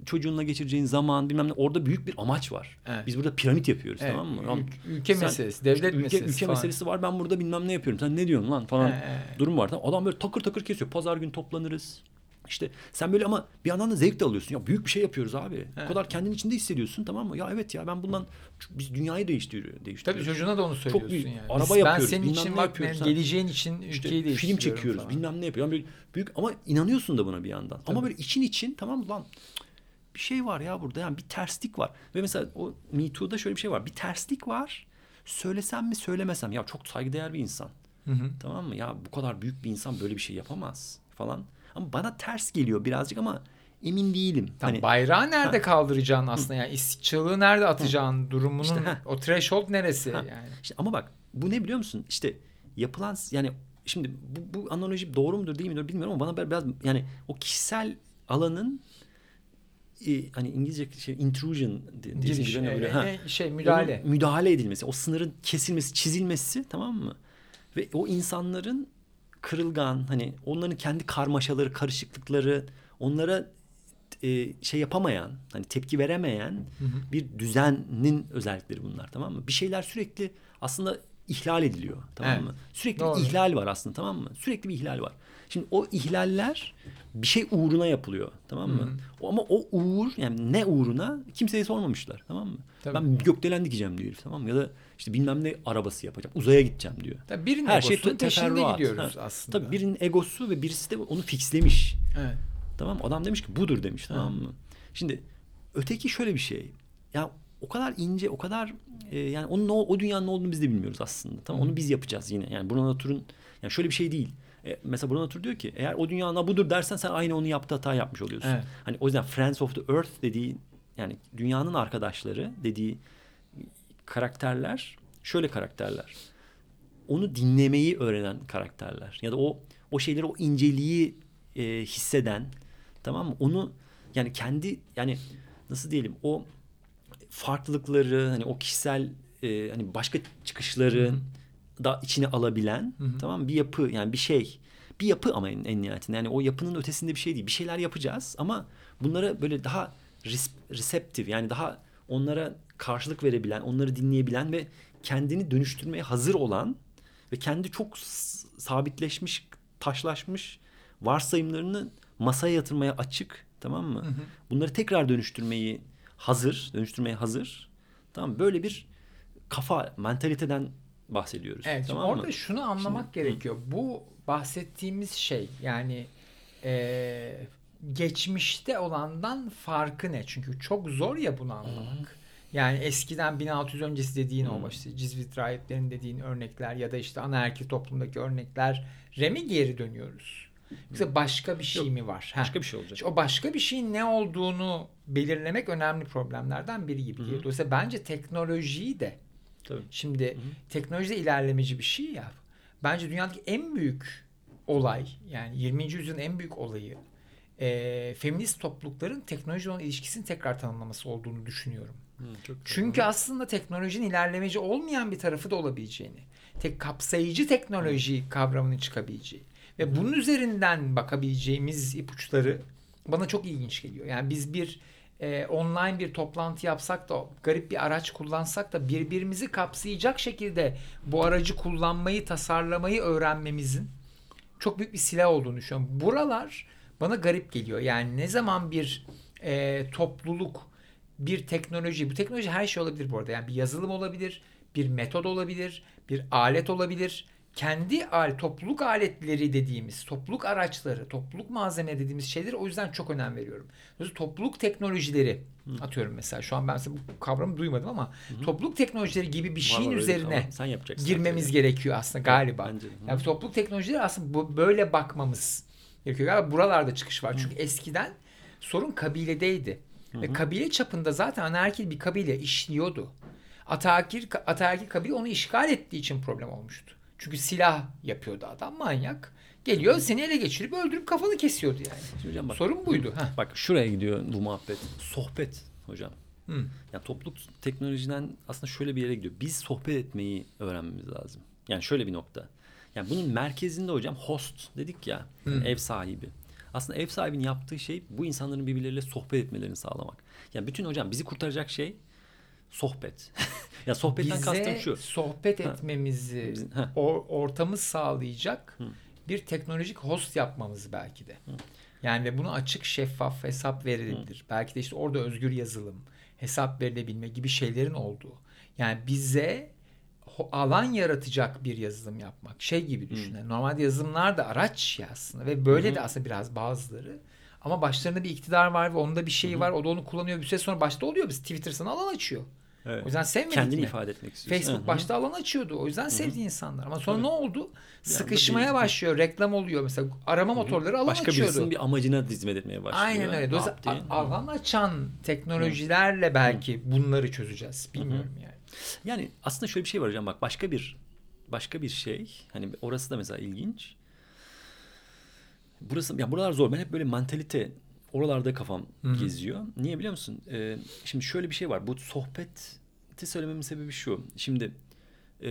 çocuğunla geçireceğin zaman bilmem ne orada büyük bir amaç var. Evet. Biz burada piramit yapıyoruz Evet, tamam mı? ül- ülke sen- meselesi, devlet işte ülke, meselesi ülke falan. meselesi var. Ben burada bilmem ne yapıyorum. Sen ne diyorsun lan falan. Ee, Durum var. Adam böyle takır takır kesiyor. Pazar günü toplanırız. İşte sen böyle ama bir yandan da zevk de alıyorsun. Ya büyük bir şey yapıyoruz abi. Evet. O kadar kendin içinde hissediyorsun tamam mı? Ya evet ya ben bundan biz dünyayı değiştiriyor, Tabii değiştiriyoruz. çocuğuna da onu söylüyorsun büyük. yani. Araba Biz- ben yapıyoruz, senin bilmem için bak benim geleceğin için İşte ülkeyi film değiştiriyorum çekiyoruz. falan. Bilmem ne yapıyoruz. Yani böyle büyük ama inanıyorsun da buna bir yandan. Tabii. Ama böyle için için tamam lan bir şey var ya burada yani bir terslik var. Ve mesela o Me Too'da şöyle bir şey var. Bir terslik var. Söylesem mi söylemesem ya çok saygıdeğer bir insan. Hı hı. Tamam mı? Ya bu kadar büyük bir insan böyle bir şey yapamaz falan. Ama bana ters geliyor birazcık ama emin değilim. Tam Hani bayrağı nerede kaldıracaksın aslında yani istikçalığı nerede atacağın durumunun İşte, o threshold neresi Ha. yani. işte ama bak bu ne biliyor musun? İşte yapılan yani şimdi bu, bu analoji doğru mudur değil midir bilmiyorum ama bana biraz yani o kişisel alanın e, hani İngilizce şey intrusion diye gibi hani öyle, e, ha. e, şey müdahale. Onun müdahale edilmesi, o sınırın kesilmesi, çizilmesi tamam mı? Ve o insanların kırılgan hani onların kendi karmaşaları, karışıklıkları onlara e, şey yapamayan, hani tepki veremeyen Hı hı. bir düzenin özellikleri bunlar tamam mı? Bir şeyler sürekli aslında ihlal ediliyor tamam Evet. mı? Sürekli Doğru. bir ihlal var aslında tamam mı? Sürekli bir ihlal var. Şimdi o ihlaller bir şey uğruna yapılıyor tamam mı? Hı hı. O- Ama o uğur yani ne uğruna kimseye sormamışlar tamam mı? Tabii. Ben gökdelen dikeceğim diyor herif tamam mı? Ya da işte bilmem ne arabası yapacağım. Uzaya gideceğim diyor. Tabii birinin Her şey peşinde gidiyoruz Ha, aslında. Tabii birinin egosu ve birisi de onu fixlemiş. Evet. Tamam? Adam demiş ki budur demiş tamam mı? Şimdi öteki şöyle bir şey. Ya o kadar ince, o kadar e, yani onun o, o dünyanın ne olduğunu biz de bilmiyoruz aslında. Tamam onu biz yapacağız yine. Yani Bruno Latour'un yani şöyle bir şey değil. E, mesela Bruno Latour diyor ki eğer o dünyanın budur dersen sen aynı onu yaptığı hata yapmış oluyorsun. Evet. Hani o yüzden Friends of the Earth dediği yani dünyanın arkadaşları dediği karakterler şöyle karakterler. Onu dinlemeyi öğrenen karakterler. Ya da o o şeyleri o inceliği e, hisseden tamam mı? Onu yani kendi yani nasıl diyelim o farklılıkları hani o kişisel e, hani başka çıkışları da içine alabilen Hı hı. tamam bir yapı yani bir şey bir yapı ama en, en nihayetinde yani o yapının ötesinde bir şey değil bir şeyler yapacağız ama bunlara böyle daha res, receptive yani daha onlara karşılık verebilen onları dinleyebilen ve kendini dönüştürmeye hazır olan ve kendi çok sabitleşmiş taşlaşmış varsayımlarını masaya yatırmaya açık tamam mı? Hı hı. Bunları tekrar dönüştürmeyi hazır, dönüştürmeye hazır. Tamam? Böyle bir kafa, mentaliteden bahsediyoruz. Evet, şimdi tamam orada mı? şunu anlamak gerekiyor. Bu bahsettiğimiz şey yani e, geçmişte olandan farkı ne? Çünkü çok zor ya bunu anlamak. Yani eskiden 1600 öncesi dediğin o işte Cizvit rahiplerin dediğin örnekler ya da işte anaerkil toplumdaki örnekler mi geri dönüyoruz? Yoksa başka bir şey Yok, mi var? Ha. Başka bir şey olacak. İşte o başka bir şeyin ne olduğunu belirlemek önemli problemlerden biri gibi geliyor. Dolayısıyla bence teknolojiyi de Tabii. Şimdi teknolojide ilerlemeci bir şey ya. Bence dünyadaki en büyük olay yani 20. yüzyılın en büyük olayı e, feminist toplulukların teknoloji olan ilişkisini tekrar tanımlaması olduğunu düşünüyorum. çok Çünkü aslında teknolojinin ilerlemeci olmayan bir tarafı da olabileceğini, tek kapsayıcı teknoloji kavramının çıkabileceği ve bunun üzerinden bakabileceğimiz ipuçları bana çok ilginç geliyor. Yani biz bir e, online bir toplantı yapsak da garip bir araç kullansak da birbirimizi kapsayacak şekilde bu aracı kullanmayı, tasarlamayı öğrenmemizin çok büyük bir silah olduğunu düşünüyorum. Buralar bana garip geliyor. Yani ne zaman bir e, topluluk, bir teknoloji, bu teknoloji her şey olabilir bu arada. Yani bir yazılım olabilir, bir metod olabilir, bir alet olabilir. Kendi al, topluluk aletleri dediğimiz, topluluk araçları, topluluk malzeme dediğimiz şeyleri o yüzden çok önem veriyorum. Dolayısıyla topluluk teknolojileri atıyorum mesela. Şu an ben mesela bu kavramı duymadım ama topluluk teknolojileri gibi bir şeyin öyle bir üzerine yapacaksın. girmemiz artık. gerekiyor aslında galiba. bence. Yani topluluk teknolojileri aslında bu, böyle bakmamız gerekiyor. Galiba buralarda çıkış var. Çünkü eskiden sorun kabiledeydi. Ve kabile çapında zaten anaerkil bir kabile işliyordu. Ataerkil, ataerkil kabile onu işgal ettiği için problem olmuştu. Çünkü silah yapıyordu adam manyak. Geliyor seni ele geçirip öldürüp kafanı kesiyordu yani. Şimdi hocam bak, Sorun buydu. Heh. Bak şuraya gidiyor bu muhabbet. Sohbet hocam. Hı. Ya topluluk teknolojiden aslında şöyle bir yere gidiyor. Biz sohbet etmeyi öğrenmemiz lazım. Yani şöyle bir nokta. Yani bunun merkezinde hocam host dedik ya. Ev sahibi. Aslında ev sahibinin yaptığı şey bu insanların birbirleriyle sohbet etmelerini sağlamak. Yani bütün hocam bizi kurtaracak şey sohbet. ya sohbetten kastım Bize şu. sohbet etmemizi, ha. or- ortamı sağlayacak bir teknolojik host yapmamız belki de. Yani ve bunu açık, şeffaf hesap verilebilir. Belki de işte orada özgür yazılım, hesap verilebilme gibi şeylerin olduğu. Yani bize alan yaratacak bir yazılım yapmak. Şey gibi düşünün. Normalde yazılımlar da araç ya aslında ve böyle de aslında biraz bazıları. Ama başlarında bir iktidar var ve onda bir şey var. O da onu kullanıyor. Bir süre sonra başta oluyor. Biz Twitter sana alan açıyor. Evet. O yüzden sevmedik Kendini mi? ifade etmek istiyorsun. Facebook Hı hı. başta alan açıyordu. O yüzden sevdiği insanlar. Ama sonra Tabii. ne oldu? Sıkışmaya başlıyor. Reklam oluyor. Mesela arama motorları alan Başka açıyordu. birisinin bir amacına hizmet etmeye başlıyor. Aynen öyle. Dolayısıyla alan açan teknolojilerle belki bunları çözeceğiz. Bilmiyorum yani. Yani aslında şöyle bir şey var hocam bak başka bir başka bir şey hani orası da mesela ilginç. Burası ya buralar zor. Ben hep böyle mantalite oralarda kafam geziyor. Niye biliyor musun? Ee, şimdi şöyle bir şey var. Bu sohbeti söylememin sebebi şu. Şimdi e,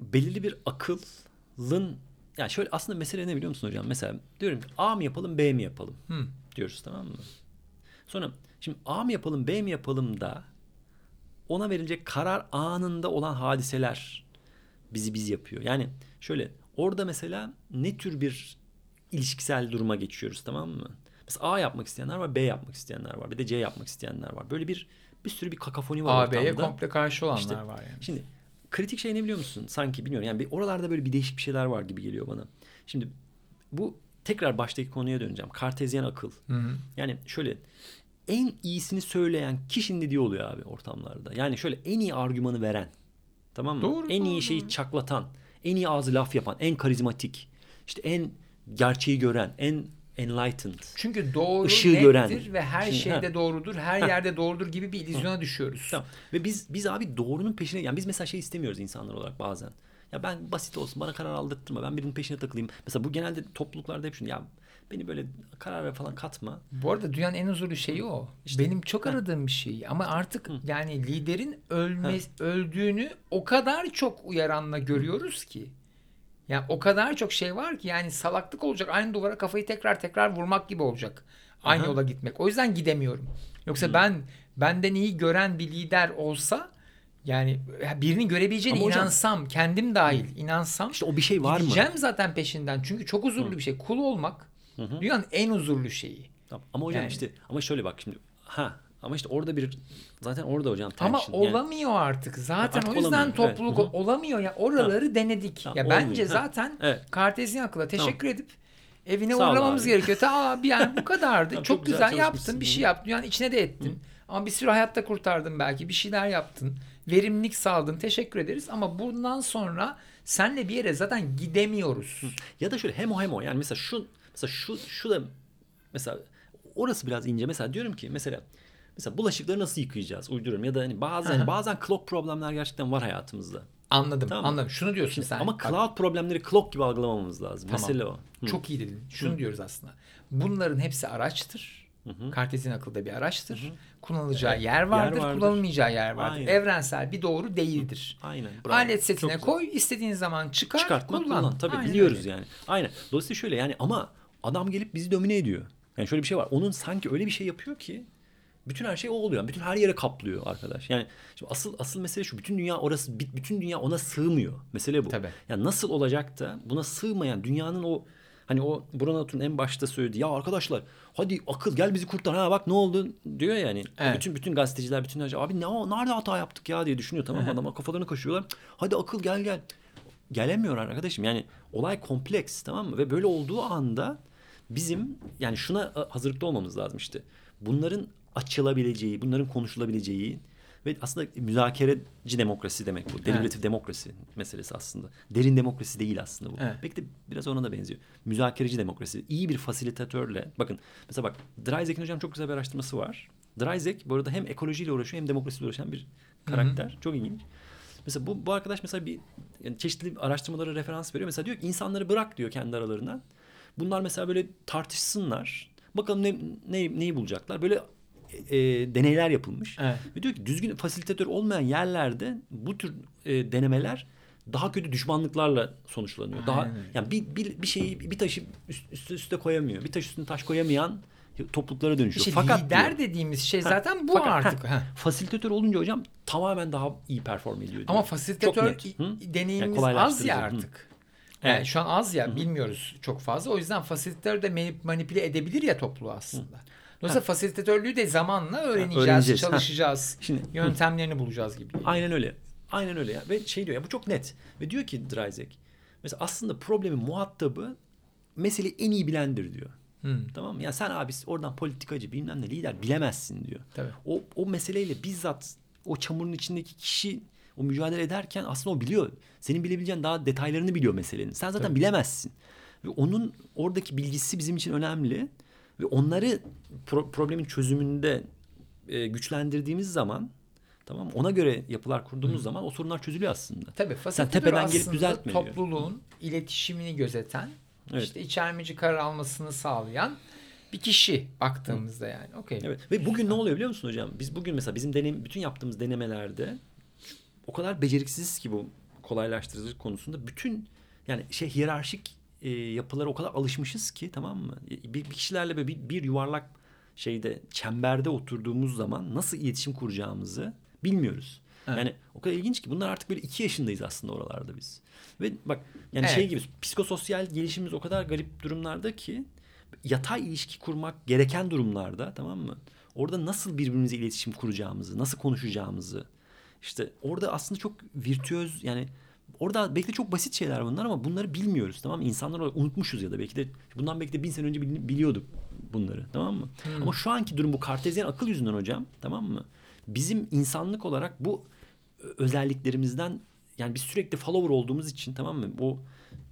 belirli bir akılın yani şöyle aslında mesele ne biliyor musun hocam? Mesela diyorum ki A mı yapalım B mi yapalım Hı. diyoruz tamam mı? Sonra şimdi A mı yapalım B mi yapalım da ona verilecek karar anında olan hadiseler bizi biz yapıyor. Yani şöyle orada mesela ne tür bir ilişkisel duruma geçiyoruz tamam mı? Mesela A yapmak isteyenler var, B yapmak isteyenler var, bir de C yapmak isteyenler var. Böyle bir bir sürü bir kakafoni var AB'ye ortamda. komple karşı olanlar İşte, var yani. Şimdi kritik şey ne biliyor musun? Sanki bilmiyorum. Yani bir, oralarda böyle bir değişik bir şeyler var gibi geliyor bana. Şimdi bu tekrar baştaki konuya döneceğim. Kartezyen akıl. Hı hı. Yani şöyle en iyisini söyleyen kişinin dediği oluyor abi ortamlarda. Yani şöyle en iyi argümanı veren. Tamam mı? Doğru, en iyi doğru. şeyi çaklatan, en iyi ağzı laf yapan, en karizmatik, işte en gerçeği gören, en enlightened. Çünkü doğru Işığı nettir gören. ve her Şimdi, şeyde ha. doğrudur, her yerde doğrudur gibi bir illüzyona düşüyoruz. Tamam. Ve biz biz abi doğrunun peşine yani biz mesela şey istemiyoruz insanlar olarak bazen. Ya ben basit olsun bana karar aldırtma ben birinin peşine takılayım. Mesela bu genelde topluluklarda hep şunu ya beni böyle karara falan katma. Bu arada dünyanın en huzurlu şeyi o. İşte, Benim çok ha. aradığım bir şey. Ama artık yani liderin ölme, öldüğünü o kadar çok uyaranla görüyoruz ki. Yani o kadar çok şey var ki yani salaklık olacak. Aynı duvara kafayı tekrar tekrar vurmak gibi olacak. Aynı Aha. yola gitmek. O yüzden gidemiyorum. Yoksa ben benden iyi gören bir lider olsa yani birinin görebileceğine Ama hocam- inansam, kendim dahil inansam İşte o bir şey var mı? gideceğim zaten peşinden. Çünkü çok huzurlu bir şey. Kul olmak dünyanın en huzurlu şeyi. Tamam. Ama hocam Yani- işte ama şöyle bak şimdi ha ama işte orada bir zaten orada hocam Ama tension. Yani- olamıyor artık. Zaten Artık o yüzden olamıyor, evet. topluluk Hı hı. olamıyor ya. Oraları denedik. Tamam, ya olmuyor. bence Ha, zaten evet. kartezyen akılla teşekkür edip evine Sağ ol uğramamız abi. gerekiyor. Ta abi yani bu kadardı. Tamam, çok, çok güzel güzel, yaptın. Bir Hı. şey yaptın. Dünyanın içine de ettin. Ama bir sürü hayatta kurtardın belki. Bir şeyler yaptın. Verimlilik sağladın. Teşekkür ederiz. Ama bundan sonra senle bir yere zaten gidemiyoruz. Ya da şöyle hem o hem o. Yani mesela şu mesela şu şu da mesela orası biraz ince. Mesela diyorum ki mesela mesela bulaşıkları nasıl yıkayacağız? Uyduruyorum ya da hani bazen Aha. bazen clock problemler gerçekten var hayatımızda. Anladım. Tamam? Anladım. Şunu diyorsun sen. Ama Bak, cloud problemleri clock gibi algılamamamız lazım. Tamam. Mesele o. Hı. Çok iyi dedin. Şunu diyoruz aslında. Bunların hepsi araçtır. Kartezyen akılda bir araçtır. Kullanılacağı Evet, yer vardır, yer vardır. kullanılmayacağı yer vardır. Aynen. Evrensel bir doğru değildir. Aynen. bravo. Alet setine Çok güzel. koy, istediğin zaman çıkar, çıkartma kullan. kullan. Tabii Aynen biliyoruz öyle. yani. Aynen. Dolayısıyla şöyle yani ama adam gelip bizi domine ediyor. Yani şöyle bir şey var. Onun sanki öyle bir şey yapıyor ki Bütün her şey o oluyor. Bütün her yere kaplıyor arkadaş. Yani şimdi asıl asıl mesele şu. Bütün dünya orası bütün dünya ona sığmıyor. Mesele bu. Tabii. Yani nasıl olacak da buna sığmayan dünyanın o hani o Brunat'ın en başta söyledi ya arkadaşlar hadi akıl gel bizi kurtar ha bak ne oldu diyor yani. Evet. Bütün bütün gazeteciler bütün abi ne o nerede hata yaptık ya diye düşünüyor tamam mı? Adamlar kafalarını kaşıyorlar. Hadi akıl gel gel. Gelemiyor arkadaşım. Yani olay kompleks tamam mı? Ve böyle olduğu anda bizim yani şuna hazırlıklı olmamız lazım işte. Bunların açılabileceği, bunların konuşulabileceği ve aslında müzakereci demokrasi demek bu. Deliberatif Evet. demokrasi meselesi aslında. Derin demokrasi değil aslında bu. Evet. Belki de biraz ona da benziyor. Müzakereci demokrasi. İyi bir fasilitatörle. Bakın mesela bak Dreizek'in hocam çok güzel bir araştırması var. Dreizek bu arada hem ekolojiyle uğraşıyor hem demokrasiyle uğraşan bir karakter. Çok ilginç. Mesela bu, bu arkadaş mesela bir yani çeşitli araştırmalara referans veriyor. Mesela diyor ki insanları bırak diyor kendi aralarına. Bunlar mesela böyle tartışsınlar. Bakalım ne, ne neyi bulacaklar. Böyle e, deneyler yapılmış. Evet. Ve diyor ki düzgün fasilitatör olmayan yerlerde bu tür e, denemeler daha kötü düşmanlıklarla sonuçlanıyor. Daha Aynen yani bir, bir bir şeyi bir taşı üst, üst üste koyamıyor. Bir taş üstüne taş koyamayan topluluklara dönüşüyor. İşte Fakat lider diyor, dediğimiz şey Ha, zaten bu fakat- artık. ha, Ha. Fasilitatör olunca hocam tamamen daha iyi perform ediyor. diyor. Ama fasilitatör. Hı? deneyimimiz Yani az ya Hı. artık. Yani Evet. şu an az ya bilmiyoruz çok fazla. O yüzden fasilitatör de manip- manipüle edebilir ya topluluğu aslında. Dolayısıyla fasilitatörlüğü de zamanla öğreneceğiz, öğreneceğiz. Çalışacağız. Şimdi- yöntemlerini bulacağız gibi. Aynen öyle. Aynen öyle ya. Ve şey diyor ya bu çok net. Ve diyor ki Dreizek. Mesela aslında problemin muhatabı meseleyi en iyi bilendir diyor. Hı. Tamam mı? Ya sen abi oradan politikacı bilmem ne lider bilemezsin diyor. Tabii. O, o meseleyle bizzat o çamurun içindeki kişi o mücadele ederken aslında o biliyor. Senin bilebileceğin daha detaylarını biliyor meselenin. Sen zaten Tabii. bilemezsin. Ve onun oradaki bilgisi bizim için önemli. Ve onları pro- problemin çözümünde e, güçlendirdiğimiz zaman tamam ona göre yapılar kurduğumuz zaman o sorunlar çözülüyor aslında. Tabii fasilitatör tepeden gelip düzeltme topluluğun iletişimini gözeten, Evet. işte içermeci karar almasını sağlayan bir kişi baktığımızda yani. Okey. Evet. Ve bugün ne oluyor biliyor musun hocam? Biz bugün mesela bizim deneyim, bütün yaptığımız denemelerde o kadar beceriksiziz ki bu kolaylaştırıcılık konusunda bütün yani şey hiyerarşik e, yapılara o kadar alışmışız ki tamam mı? Bir, bir kişilerle böyle bir, bir yuvarlak şeyde çemberde oturduğumuz zaman nasıl iletişim kuracağımızı bilmiyoruz. Evet. Yani o kadar ilginç ki bunlar artık böyle iki yaşındayız aslında oralarda biz. Ve bak yani Evet. şey gibi psikososyal gelişimimiz o kadar garip durumlarda ki yatay ilişki kurmak gereken durumlarda tamam mı? Orada nasıl birbirimize iletişim kuracağımızı, nasıl konuşacağımızı işte orada aslında çok virtüöz yani orada belki de çok basit şeyler bunlar ama bunları bilmiyoruz tamam mı? İnsanlar olarak unutmuşuz ya da belki de bundan belki de bin sene önce bil- biliyorduk bunları tamam mı? Ama şu anki durum bu kartezyen akıl yüzünden hocam tamam mı? Bizim insanlık olarak bu özelliklerimizden yani biz sürekli follower olduğumuz için tamam mı? O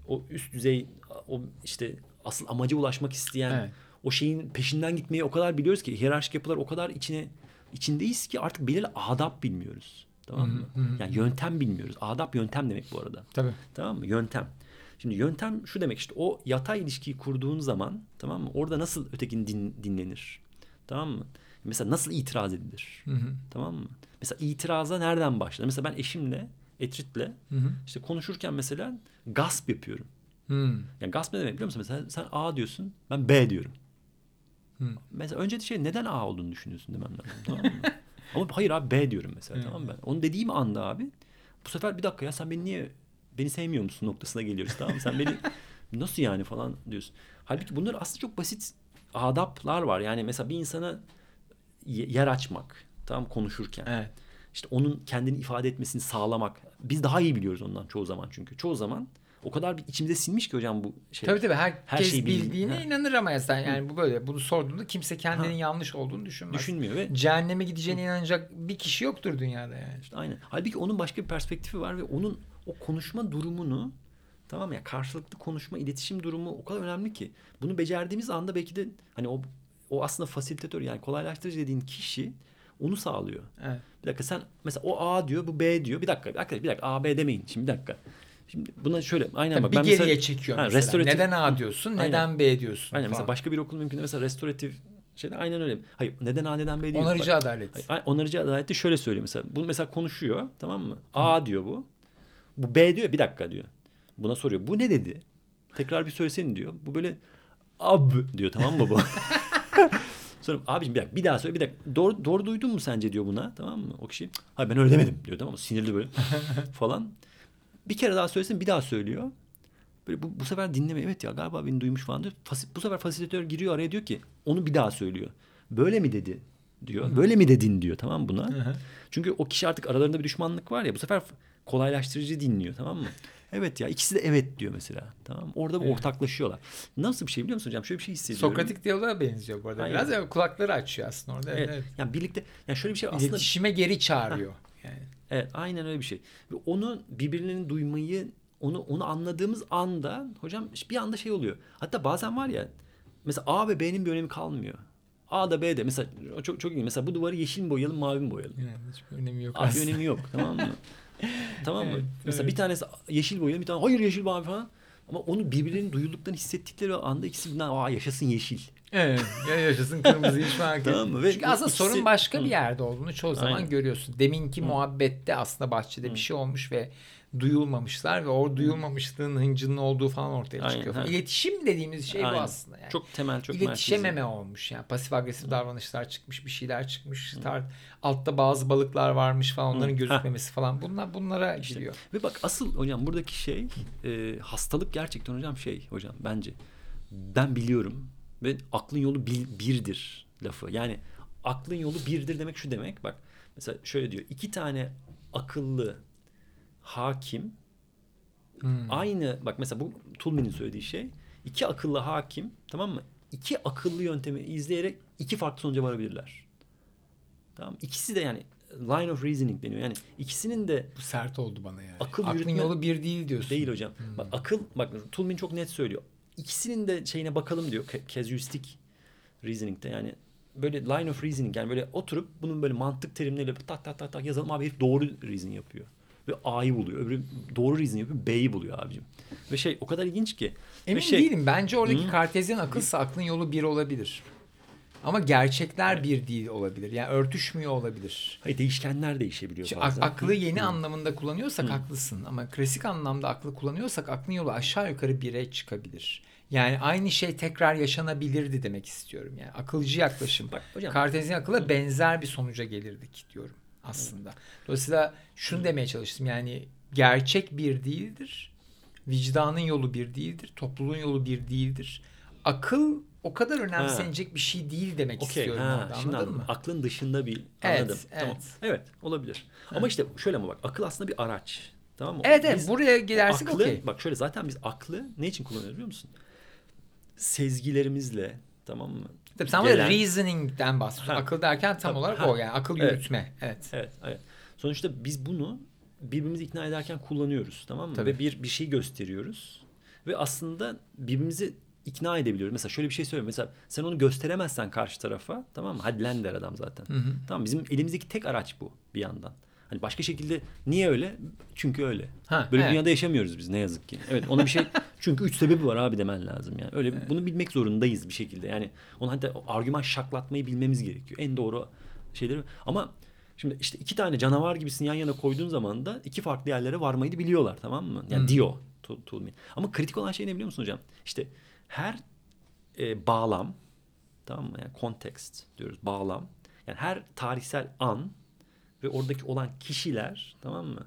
o üst düzey o işte asıl amaca ulaşmak isteyen Evet. o şeyin peşinden gitmeyi o kadar biliyoruz ki hiyerarşik yapılar o kadar içine içindeyiz ki artık belirli adap bilmiyoruz. Tamam mı? Yani yöntem bilmiyoruz. Adap yöntem demek bu arada. Tabii. Tamam mı? Yöntem. Şimdi yöntem şu demek işte o yatay ilişkiyi kurduğun zaman tamam mı? Orada nasıl ötekini din, dinlenir? Tamam mı? Mesela nasıl itiraz edilir? Hı hı. Tamam mı? Mesela itiraza nereden başlar? Mesela ben eşimle, Etrit'le Hı hı. işte konuşurken mesela gasp yapıyorum. Hı. Yani gasp ne demek biliyor musun? Mesela sen A diyorsun, ben B diyorum. Hı. Mesela önce şey neden A olduğunu düşünüyorsun demem lazım. Tamam mı? Ama hayır abi B diyorum mesela Hı. tamam mı ben? Onu dediğim anda abi bu sefer bir dakika ya sen beni niye beni sevmiyor musun noktasına geliyoruz tamam mı? Sen beni nasıl yani falan diyorsun. Halbuki bunlar aslında çok basit adaplar var. Yani mesela bir insana ye- yer açmak tamam konuşurken. Evet. İşte onun kendini ifade etmesini sağlamak. Biz daha iyi biliyoruz ondan çoğu zaman çünkü. Çoğu zaman o kadar bir içimize sinmiş ki hocam bu şey. Tabii tabii herkes Her şeyi bildi- bildiğine Ha. inanır ama ya sen yani bu böyle bunu sorduğunda kimse kendinin Ha. yanlış olduğunu düşünmez. Düşünmüyor ve Cehenneme gideceğine inanacak bir kişi yoktur dünyada yani. İşte aynen. Halbuki onun başka bir perspektifi var ve onun o konuşma durumunu tamam mı ya karşılıklı konuşma iletişim durumu o kadar önemli ki bunu becerdiğimiz anda belki de hani o o aslında fasilitatör yani kolaylaştırıcı dediğin kişi onu sağlıyor. Evet. Bir dakika sen mesela o A diyor bu B diyor. Bir dakika bir dakika bir dakika A B demeyin. Şimdi bir dakika. Şimdi buna şöyle aynen Tabii bak bir ben geriye mesela çekiyor Ha, mesela. restoratif- Neden A diyorsun, Aynen. neden B diyorsun aynen mesela falan. başka bir okul mümkün mesela restoratif şeyde aynen öyle. Hayır neden A neden B değil. Onarıcı Bak- adalet. Hayır, ay- onarıcı adalette şöyle söylüyor mesela. Bunu mesela konuşuyor tamam mı? A diyor bu. Bu B diyor bir dakika diyor. Buna soruyor. Bu ne dedi? Tekrar bir söylesene diyor. Bu böyle ab diyor tamam mı bu? Sonra abiciğim bir dakika bir daha söyle bir dakika. Doğru, doğru duydun mu sence diyor buna tamam mı? O kişi hayır ben öyle demedim diyor tamam mı? Sinirli böyle falan. Bir kere daha söylesin bir daha söylüyor. Böyle bu, bu sefer dinleme evet ya galiba beni duymuş falan diyor. Fasi, bu sefer fasilitör giriyor araya diyor ki onu bir daha söylüyor. Böyle mi dedi diyor. Böyle mi dedin diyor tamam buna. Çünkü o kişi artık aralarında bir düşmanlık var ya bu sefer kolaylaştırıcı dinliyor tamam mı? Evet ya ikisi de evet diyor mesela. Tamam? Orada bir Evet. ortaklaşıyorlar. Nasıl bir şey biliyor musun hocam? Şöyle bir şey hissediyorum. Sokratik diyaloğa benziyor bu arada. Aynen. Biraz ya kulakları açıyor aslında orada. Evet. Evet. Yani birlikte yani şöyle bir şey aslında İletişime geri çağırıyor. Yani. Evet aynen öyle bir şey. Ve onu birbirlerinin duymayı onu onu anladığımız anda hocam bir anda şey oluyor. Hatta bazen var ya mesela A ve B'nin bir önemi kalmıyor. A da B de mesela çok çok iyi. Mesela bu duvarı yeşil mi boyayalım mavi mi boyayalım? Yani hiçbir önemi yok Abi önemi yok tamam mı? tamam mı? Evet, mesela evet. bir tanesi yeşil boyayalım bir tane hayır yeşil mavi falan. Ama onu birbirlerinin duyduklarını hissettikleri anda ikisi bundan aa yaşasın yeşil. Evet. Ya yaşasın kırmızı hiç fark Tamam etmiyor. Ve Çünkü bu aslında ikisi- sorun başka Hı. bir yerde olduğunu çoğu zaman Aynen. görüyorsun. Deminki muhabbette aslında bahçede bir şey olmuş ve duyulmamışlar ve o duyulmamışlığın hıncının olduğu falan ortaya Aynen, çıkıyor. ha. İletişim dediğimiz şey bu Aynen. aslında. Yani. Çok temel çok İletişememe merkezi. olmuş yani pasif agresif davranışlar çıkmış bir şeyler çıkmış tar- altta bazı balıklar varmış falan onların Hı. gözükmemesi falan bunlar bunlara İşte. giriyor. Ve bak asıl hocam buradaki şey e, hastalık gerçekten hocam şey hocam bence ben biliyorum ve aklın yolu bil- birdir lafı. Yani aklın yolu birdir demek şu demek bak mesela şöyle diyor iki tane akıllı hakim Hmm. aynı bak mesela bu Tulmin'in söylediği şey iki akıllı hakim tamam mı? İki akıllı yöntemi izleyerek iki farklı sonuca varabilirler. Tamam İkisi de yani line of reasoning deniyor. Yani ikisinin de Bu sert oldu bana yani. Akıl Aklın yürütme- yolu bir değil diyorsun. Değil hocam. Bak akıl bak Tulmin çok net söylüyor. İkisinin de şeyine bakalım diyor. Ca- Casuistic reasoning'de yani böyle line of reasoning yani böyle oturup bunun böyle mantık terimleriyle tak tak tak tak yazalım abi herif doğru reason yapıyor. Ve A'yı buluyor. Öbürü doğru reason yapıyor. B'yi buluyor abicim. Ve şey o kadar ilginç ki. Emin şey, değilim. Bence oradaki Hı. kartezyen akılsa aklın yolu bir olabilir. Ama gerçekler bir değil olabilir. Yani örtüşmüyor olabilir. Hayır, değişkenler değişebiliyor Şimdi bazen. ak- aklı yeni anlamında kullanıyorsak haklısın ama klasik anlamda aklı kullanıyorsak aklın yolu aşağı yukarı bire çıkabilir. Yani aynı şey tekrar yaşanabilirdi demek istiyorum. Yani akılcı yaklaşım. Bak hocam. Kartezyen akılla benzer bir sonuca gelirdik diyorum aslında. Dolayısıyla şunu demeye çalıştım. Yani gerçek bir değildir. Vicdanın yolu bir değildir. Topluluğun yolu bir değildir. Akıl o kadar önemsenecek bir şey değil demek Okey. istiyorum Ha, orada. şimdi Anladın mı? Aklın dışında bir Evet, anladım. Tamam. evet. Evet, olabilir. Ama işte şöyle ama bak akıl aslında bir araç. Tamam mı? Evet evet Biz- buraya gidersek okey. Bak şöyle zaten biz aklı ne için kullanıyoruz biliyor musun? Sezgilerimizle tamam mı? Tabii sen Gelen- reasoning'den bahsediyorsun. Akıl derken tam Tabii, olarak ha. o yani akıl Evet. yürütme. Evet. Evet, evet. Sonuçta biz bunu birbirimizi ikna ederken kullanıyoruz tamam mı? Tabii. Ve bir bir şey gösteriyoruz. Ve aslında birbirimizi ikna edebiliyoruz. Mesela şöyle bir şey söyleyeyim. Mesela sen onu gösteremezsen karşı tarafa tamam mı? Hadi lan der adam zaten. Hı hı. Tamam bizim elimizdeki tek araç bu bir yandan. Hani başka şekilde niye öyle? Çünkü öyle. Ha, Böyle evet. dünyada yaşamıyoruz biz ne yazık ki. Evet ona bir şey çünkü üç sebebi var abi demen lazım yani. Öyle bunu bilmek zorundayız bir şekilde. Yani onu hatta argüman şaklatmayı bilmemiz gerekiyor. En doğru şeyleri ama şimdi işte iki tane canavar gibisini yan yana koyduğun zaman da iki farklı yerlere varmayı da biliyorlar tamam mı? Yani Hı. diyor Tulmin. Ama kritik olan şey ne biliyor musun hocam? İşte her e, bağlam tamam mı? Yani kontekst diyoruz bağlam. Yani her tarihsel an ve oradaki olan kişiler tamam mı?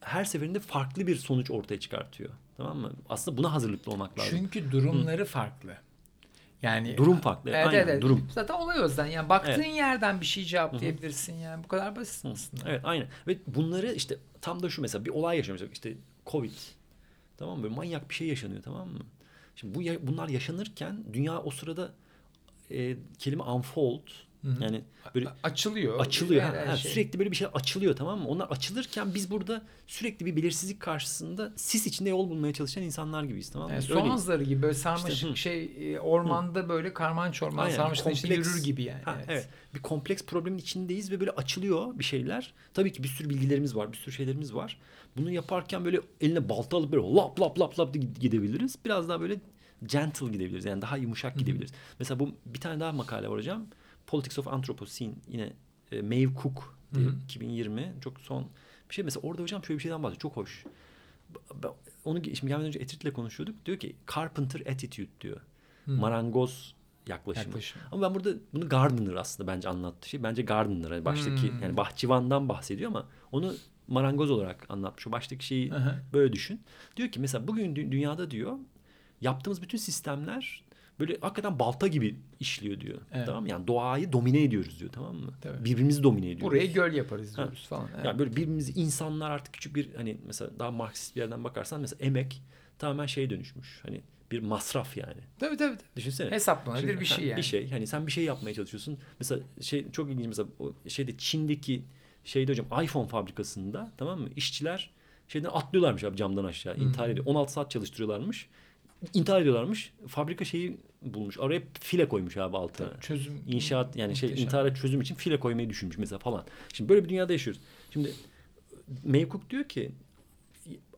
Her seferinde farklı bir sonuç ortaya çıkartıyor. Tamam mı? Aslında buna hazırlıklı olmak lazım. Çünkü durumları farklı. Yani Durum farklı. Evet, Aynen, evet. durum. Zaten olay o yüzden. Yani baktığın Evet. yerden bir şey cevaplayabilirsin yani. Bu kadar basit aslında. Evet aynen. Ve bunları işte tam da şu mesela bir olay yaşanıyor. İşte Covid. Tamam mı? Böyle manyak bir şey yaşanıyor tamam mı? Şimdi bu bunlar yaşanırken dünya o sırada e, kelime unfold hı. yani böyle Açılıyor. açılıyor. Ha, ha, şey. Sürekli böyle bir şey açılıyor tamam mı? Onlar açılırken biz burada sürekli bir belirsizlik karşısında sis içinde yol bulmaya çalışan insanlar gibiyiz tamam mı? Yani Biz soğan öyleyiz. zarı gibi böyle sarmaşık İşte, hı. şey e, ormanda böyle karman çorman Aynen, içinde yürür gibi yani. Ha, evet. evet. Bir kompleks problemin içindeyiz ve böyle açılıyor bir şeyler. Tabii ki bir sürü bilgilerimiz var, bir sürü şeylerimiz var. Bunu yaparken böyle eline balta alıp böyle lap lap lap lap gidebiliriz. Biraz daha böyle gentle gidebiliriz. Yani daha yumuşak gidebiliriz. Mesela bu bir tane daha makale var hocam. Politics of Anthropocene yine e, Maeve Cook diye, Hı hı. 2020 çok son bir şey. Mesela orada hocam şöyle bir şeyden bahsediyor. Çok hoş. B- b- Onu şimdi gelmeden önce Etrit'le konuşuyorduk. Diyor ki carpenter attitude diyor. Hı. Marangoz yaklaşımı. Yaklaşım. Ama ben burada bunu Gardner aslında bence anlattığı şey. Bence Gardner hani baştaki Hmm. yani bahçıvandan bahsediyor ama onu marangoz olarak anlatmış. O baştaki şeyi Aha. böyle düşün. Diyor ki mesela bugün dü- dünyada diyor yaptığımız bütün sistemler böyle hakikaten balta gibi işliyor diyor. Evet. Tamam mı? Yani doğayı domine ediyoruz diyor tamam mı? Tabii. Birbirimizi domine ediyoruz. Burayı göl yaparız diyoruz falan. Evet. Yani böyle birbirimizi insanlar artık küçük bir hani mesela daha Marksist bir yerden bakarsan mesela emek tamamen şeye dönüşmüş. Hani bir masraf yani. Tabii tabii. tabii. Düşünsene. Hesaplanabilir Şimdi, bir ha, şey yani. Bir şey. Hani sen bir şey yapmaya çalışıyorsun. Mesela şey çok ilginç mesela şeyde Çin'deki şeyde hocam iPhone fabrikasında tamam mı? İşçiler şeyden atlıyorlarmış abi camdan aşağı. intihar ediyor. 16 saat çalıştırıyorlarmış. İntihar ediyorlarmış. Fabrika şeyi bulmuş. Araya file koymuş abi altına. Çözüm. İnşaat yani şey Muhteşem. intihara çözüm için file koymayı düşünmüş mesela falan. Şimdi böyle bir dünyada yaşıyoruz. Şimdi Mevkuk diyor ki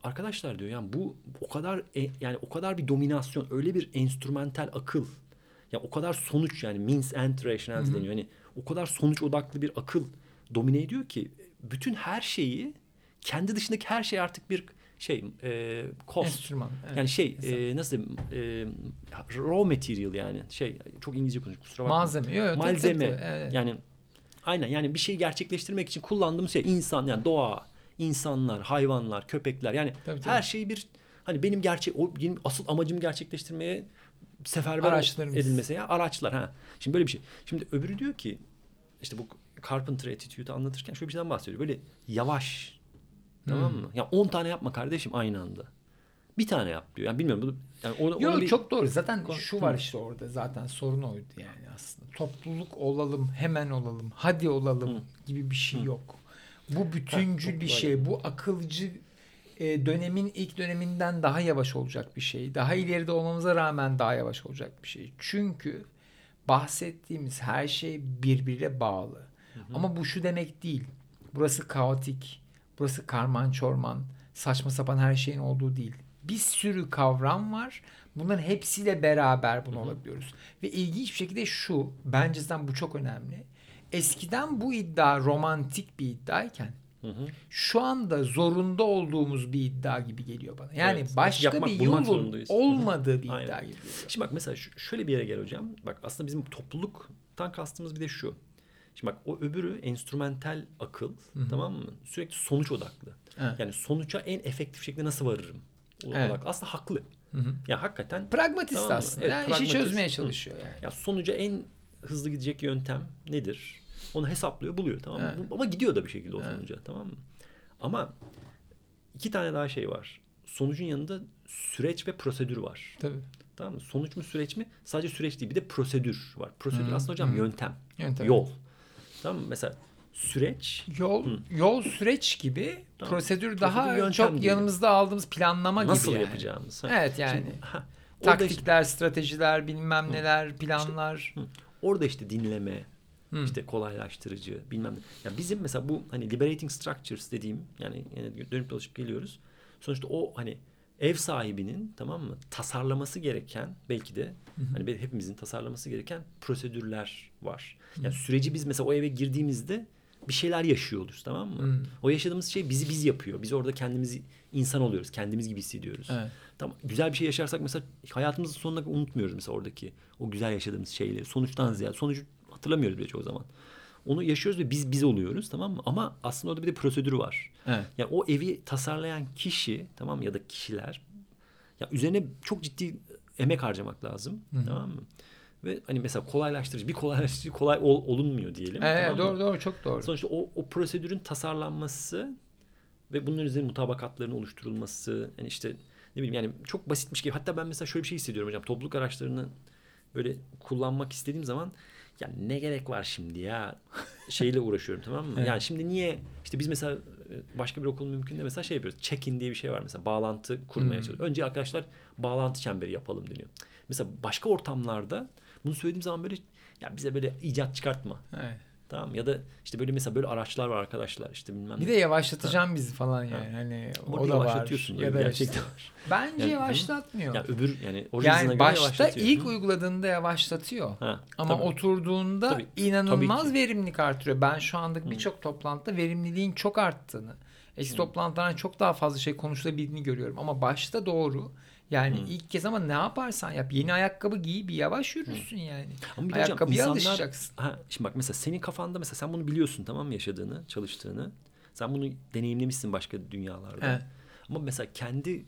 arkadaşlar diyor yani bu o kadar e- yani o kadar bir dominasyon öyle bir enstrümantal akıl ya o kadar sonuç yani means end rationality deniyor. Hani o kadar sonuç odaklı bir akıl domine ediyor ki bütün her şeyi kendi dışındaki her şey artık bir şey e, cost. Enstrüman. evet. Yani şey e, nasıl e, raw material yani şey çok İngilizce konuşuyorum kusura bakma. Malzeme. Yok, Malzeme. tabii, evet. Yani aynen yani bir şeyi gerçekleştirmek için kullandığımız şey insan yani doğa, insanlar, hayvanlar, köpekler yani Tabii, tabii. her şeyi bir hani benim gerçek o benim asıl amacımı gerçekleştirmeye seferber edilmesi ya araçlar ha. Şimdi böyle bir şey. Şimdi öbürü diyor ki işte bu Carpenter attitude'u anlatırken şöyle bir şeyden bahsediyor. Böyle yavaş. Tamam Hmm. mı? Ya 10 tane yapma kardeşim aynı anda. Bir tane yap diyor. Yani bilmiyorum. Bu, yani ona, ona Yok bir- çok doğru. Zaten Kon- şu Hı. var işte orada zaten sorun oydu yani aslında. Topluluk olalım, hemen olalım, hadi olalım Hı. gibi bir şey Hı. yok. Bu bütüncül bir şey. Bu akılcı e, dönemin ilk döneminden daha yavaş olacak bir şey. Daha ileride olmamıza rağmen daha yavaş olacak bir şey. Çünkü bahsettiğimiz her şey birbiriyle bağlı. Ama bu şu demek değil. Burası kaotik, burası karman çorman, saçma sapan her şeyin olduğu değil. Bir sürü kavram var. Bunların hepsiyle beraber bunu olabiliyoruz. Ve ilginç bir şekilde şu, bence zaten bu çok önemli. Eskiden bu iddia romantik bir iddiayken Hı hı. şu anda zorunda olduğumuz bir iddia gibi geliyor bana. Yani Evet. başka Yapmak, bir yolun olmadığı bir Aynen. iddia gibi geliyor. Şimdi bak mesela şöyle bir yere gel hocam. Bak aslında bizim topluluktan kastımız bir de şu. Şimdi bak o öbürü enstrümantal akıl tamam mı? Sürekli sonuç odaklı. Evet. Yani sonuca en efektif şekilde nasıl varırım? O Evet. odaklı. Aslında haklı. Hı hı. Ya hakikaten Pragmatist Tamam mı? aslında. Evet, yani işi pragmatist. çözmeye Hı. çalışıyor yani. ya sonuca en hızlı gidecek yöntem nedir? Onu hesaplıyor, buluyor tamam mı? Evet. Ama gidiyor da bir şekilde o Evet. sonuca tamam mı? Ama iki tane daha şey var. Sonucun yanında süreç ve prosedür var. Tabii. Tamam mı? Sonuç mu süreç mi? Sadece süreç değil bir de prosedür var. Prosedür Hı, aslında hocam hı. yöntem, Yöntem. yol. Tamam mı? Mesela süreç Yol Hı. yol süreç gibi, Tamam. prosedür daha yöntem çok gibi. yanımızda aldığımız planlama nasıl gibi yani. yapacağımız. Ha. Evet yani. Şimdi, ha, orada, işte, Taktikler, stratejiler, bilmem neler, planlar. orada işte dinleme, Hı. işte kolaylaştırıcı bilmem ne. Yani bizim mesela bu hani liberating structures dediğim yani yine dönüp dolaşıp geliyoruz. Sonuçta o hani ev sahibinin tamam mı tasarlaması gereken belki de hani be- hepimizin tasarlaması gereken prosedürler var. Yani süreci biz mesela o eve girdiğimizde bir şeyler yaşıyoruz tamam mı? Hı. O yaşadığımız şey bizi biz yapıyor. Biz orada kendimizi insan oluyoruz. Kendimiz gibi hissediyoruz. Evet. Tamam güzel bir şey yaşarsak mesela hayatımızın sonuna unutmuyoruz mesela oradaki o güzel yaşadığımız şeyleri. Sonuçtan ziyade sonucu hatırlamıyoruz bile çoğu zaman. Onu yaşıyoruz ve biz biz oluyoruz tamam mı? Ama aslında orada bir de prosedürü var. Evet. Yani o evi tasarlayan kişi tamam mı? ya da kişiler ya üzerine çok ciddi emek harcamak lazım. Hı. Tamam mı? Ve hani mesela kolaylaştırıcı bir kolaylaştırıcı kolay ol- olunmuyor diyelim. Evet, tamam mı? doğru doğru çok doğru. Sonuçta o, o prosedürün tasarlanması ve bunların üzerine mutabakatların oluşturulması yani işte ne bileyim yani çok basitmiş gibi. Hatta ben mesela şöyle bir şey hissediyorum hocam. Topluluk araçlarını böyle kullanmak istediğim zaman ya ne gerek var şimdi ya şeyle uğraşıyorum tamam mı? Evet. Yani şimdi niye işte biz mesela e, başka bir okul mümkün de mesela şey yapıyoruz. Check-in diye bir şey var mesela. Bağlantı kurmaya Hmm. çalışıyoruz. Önce arkadaşlar bağlantı çemberi yapalım deniyor. Mesela başka ortamlarda bunu söylediğim zaman böyle ya bize böyle icat çıkartma. Evet. Tamam ya da işte böyle mesela böyle araçlar var arkadaşlar işte bilmem Bir ne. de yavaşlatacağım bizi falan yani. Hani Burada o da var. yavaşlatıyorsun Ya ya da gerçekten. işte- Bence Yani- yavaşlatmıyor. Yani öbür yani yani başta ilk Hı. uyguladığında yavaşlatıyor. Ha, Ama tabii. oturduğunda Tabii, inanılmaz tabii ki. verimlilik artırıyor. Ben şu anda birçok toplantıda verimliliğin çok arttığını, eski toplantılardan çok daha fazla şey konuşulabildiğini görüyorum. Ama başta doğru Yani ilk kez ama ne yaparsan yap. Yeni ayakkabı giy bir yavaş yürürsün yani. Ama bir de hocam Ayakkabıya insanlar- alışacaksın. Ha, şimdi bak mesela senin kafanda mesela sen bunu biliyorsun tamam mı yaşadığını, çalıştığını. Sen bunu deneyimlemişsin başka dünyalarda. Evet. Ama mesela kendi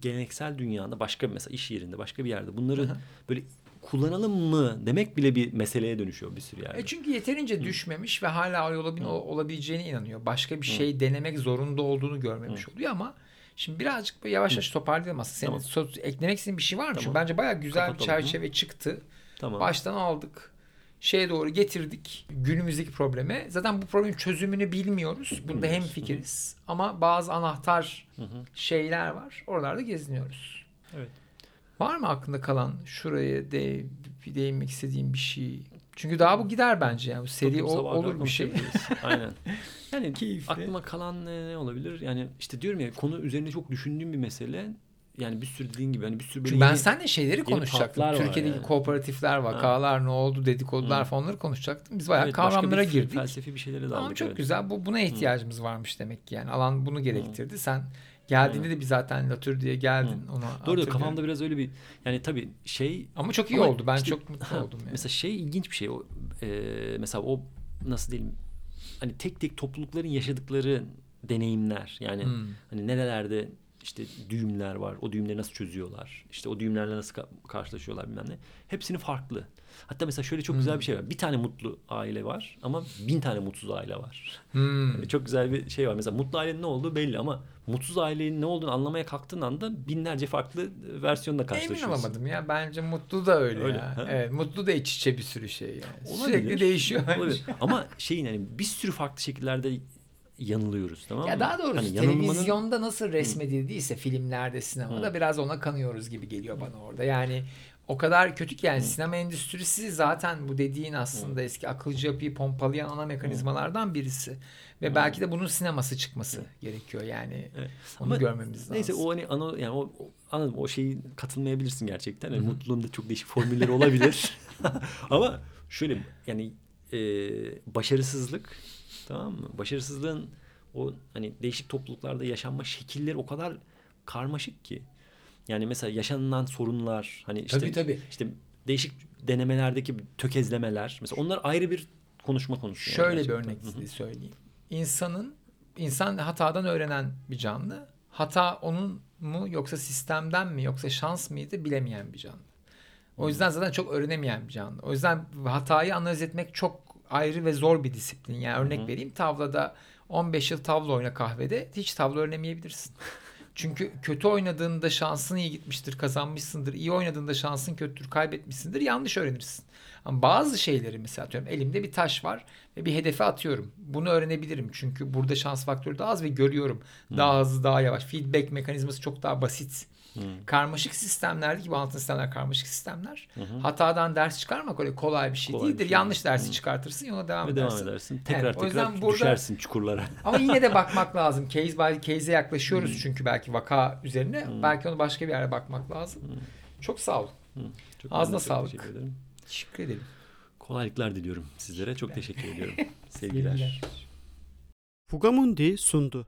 geleneksel dünyanda başka mesela iş yerinde başka bir yerde bunları böyle kullanalım mı demek bile bir meseleye dönüşüyor bir sürü yerde. E çünkü yeterince düşmemiş ve hala o yola olabileceğine inanıyor. Başka bir şey denemek zorunda olduğunu görmemiş oluyor ama şimdi birazcık böyle yavaş yavaş toparlayalım aslında. Senin Tamam. so- eklemek istediğin bir şey var mı? Çünkü Tamam. bence bayağı güzel bir Kapatalım. çerçeve çıktı. tamam. Baştan aldık. Şeye doğru getirdik günümüzdeki probleme. Zaten bu problemin çözümünü bilmiyoruz. Bunda hem fikiriz. Ama bazı anahtar şeyler var. Oralarda geziniyoruz. Evet. Var mı aklında kalan şuraya de bir değinmek istediğim bir şey? Çünkü daha bu gider bence yani. Bu seri o- olur bir şey. Aynen. Yani Keyifli. aklıma kalan ne, ne olabilir? Yani işte diyorum ya konu üzerine çok düşündüğüm bir mesele. Yani bir sürü dediğin gibi hani bir sürü böyle Çünkü ben yeni- seninle şeyleri konuşacaktım. Türkiye'deki yani. kooperatifler, vakalar ne oldu, dedikodular falan onları konuşacaktım. Biz bayağı Evet, başka kavramlara bir girdik. Felsefi bir şeylere daldık. Tamam çok evet. güzel. Bu buna ihtiyacımız varmış demek ki yani. Alan bunu gerektirdi. Sen geldiğinde de bir zaten Latür diye geldin ona. Doğru kafamda biraz öyle bir yani tabii şey Ama çok iyi Ama oldu. Ben işte- çok mutlu ha, oldum yani. Mesela şey ilginç bir şey. O, e, mesela o nasıl diyeyim hani tek tek toplulukların yaşadıkları deneyimler. Yani Hmm. hani nerelerde işte düğümler var. O düğümleri nasıl çözüyorlar? İşte o düğümlerle nasıl ka- karşılaşıyorlar bilmem ne. Hepsinin farklı. Hatta mesela şöyle çok Hmm. güzel bir şey var. Bir tane mutlu aile var ama bin tane mutsuz aile var. Hmm. Yani çok güzel bir şey var. Mesela mutlu ailenin ne olduğu belli ama mutsuz ailenin ne olduğunu anlamaya kalktığın anda binlerce farklı versiyonla Emin karşılaşıyorsun. olamadım ya. Bence mutlu da öyle, Öyle, ya. ha? Evet, mutlu da iç içe bir sürü şey yani. Olabilir. Sürekli değişiyor. Olabilir. Ama şeyin hani bir sürü farklı şekillerde yanılıyoruz tamam mı? Ya daha doğrusu Hani yanılmanın- televizyonda nasıl resmedildiyse filmlerde, sinemada biraz ona kanıyoruz gibi geliyor bana orada. Yani o kadar kötü ki yani sinema endüstrisi zaten bu dediğin aslında eski akılcı yapıyı pompalayan ana mekanizmalardan birisi. Ve belki de bunun sineması çıkması gerekiyor yani. Evet. Onu Ama görmemiz lazım. Neyse o hani ana yani o, anladım o şeyi katılmayabilirsin gerçekten. Yani mutluluğun da çok değişik formülleri olabilir. Ama şöyle yani e, başarısızlık tamam mı? Başarısızlığın o hani değişik topluluklarda yaşanma şekilleri o kadar karmaşık ki. Yani mesela yaşanılan sorunlar hani işte Tabii, tabii. işte değişik denemelerdeki tökezlemeler mesela onlar ayrı bir konuşma konusu. yani Şöyle bir gerçekten. örnek Hı hı. söyleyeyim. İnsanın insan hatadan öğrenen bir canlı. Hata onun mu yoksa sistemden mi yoksa şans mıydı bilemeyen bir canlı. O yüzden zaten çok öğrenemeyen bir canlı. O yüzden hatayı analiz etmek çok ayrı ve zor bir disiplin. Yani örnek vereyim tavlada 15 yıl tavla oyna kahvede hiç tavla öğrenemeyebilirsin. Çünkü kötü oynadığında şansın iyi gitmiştir, kazanmışsındır. İyi oynadığında şansın kötüdür, kaybetmişsindir. Yanlış öğrenirsin. Ama bazı şeyleri mesela atıyorum elimde bir taş var ve bir hedefe atıyorum. Bunu öğrenebilirim. Çünkü burada şans faktörü daha az ve görüyorum. Daha hızlı, daha yavaş. Feedback mekanizması çok daha basit. Karmaşık sistemlerdeki gibi anlatım sistemler karmaşık sistemler. Hatadan ders çıkarmak öyle kolay bir şey Kolay bir değildir. şey Yanlış dersi çıkartırsın yola devam Ve edersin. devam edersin. Evet, Tekrar o yüzden tekrar burada- düşersin çukurlara. Ama yine de bakmak lazım. Case by case'e yaklaşıyoruz çünkü belki vaka üzerine. Belki onu başka bir yere bakmak lazım. Çok sağ ol. Çok Ağzına sağlık. Teşekkür ederim. Teşekkür ederim. Kolaylıklar diliyorum sizlere. Çok teşekkür ediyorum. Sevgiler. Sevgiler. Fugamundi sundu.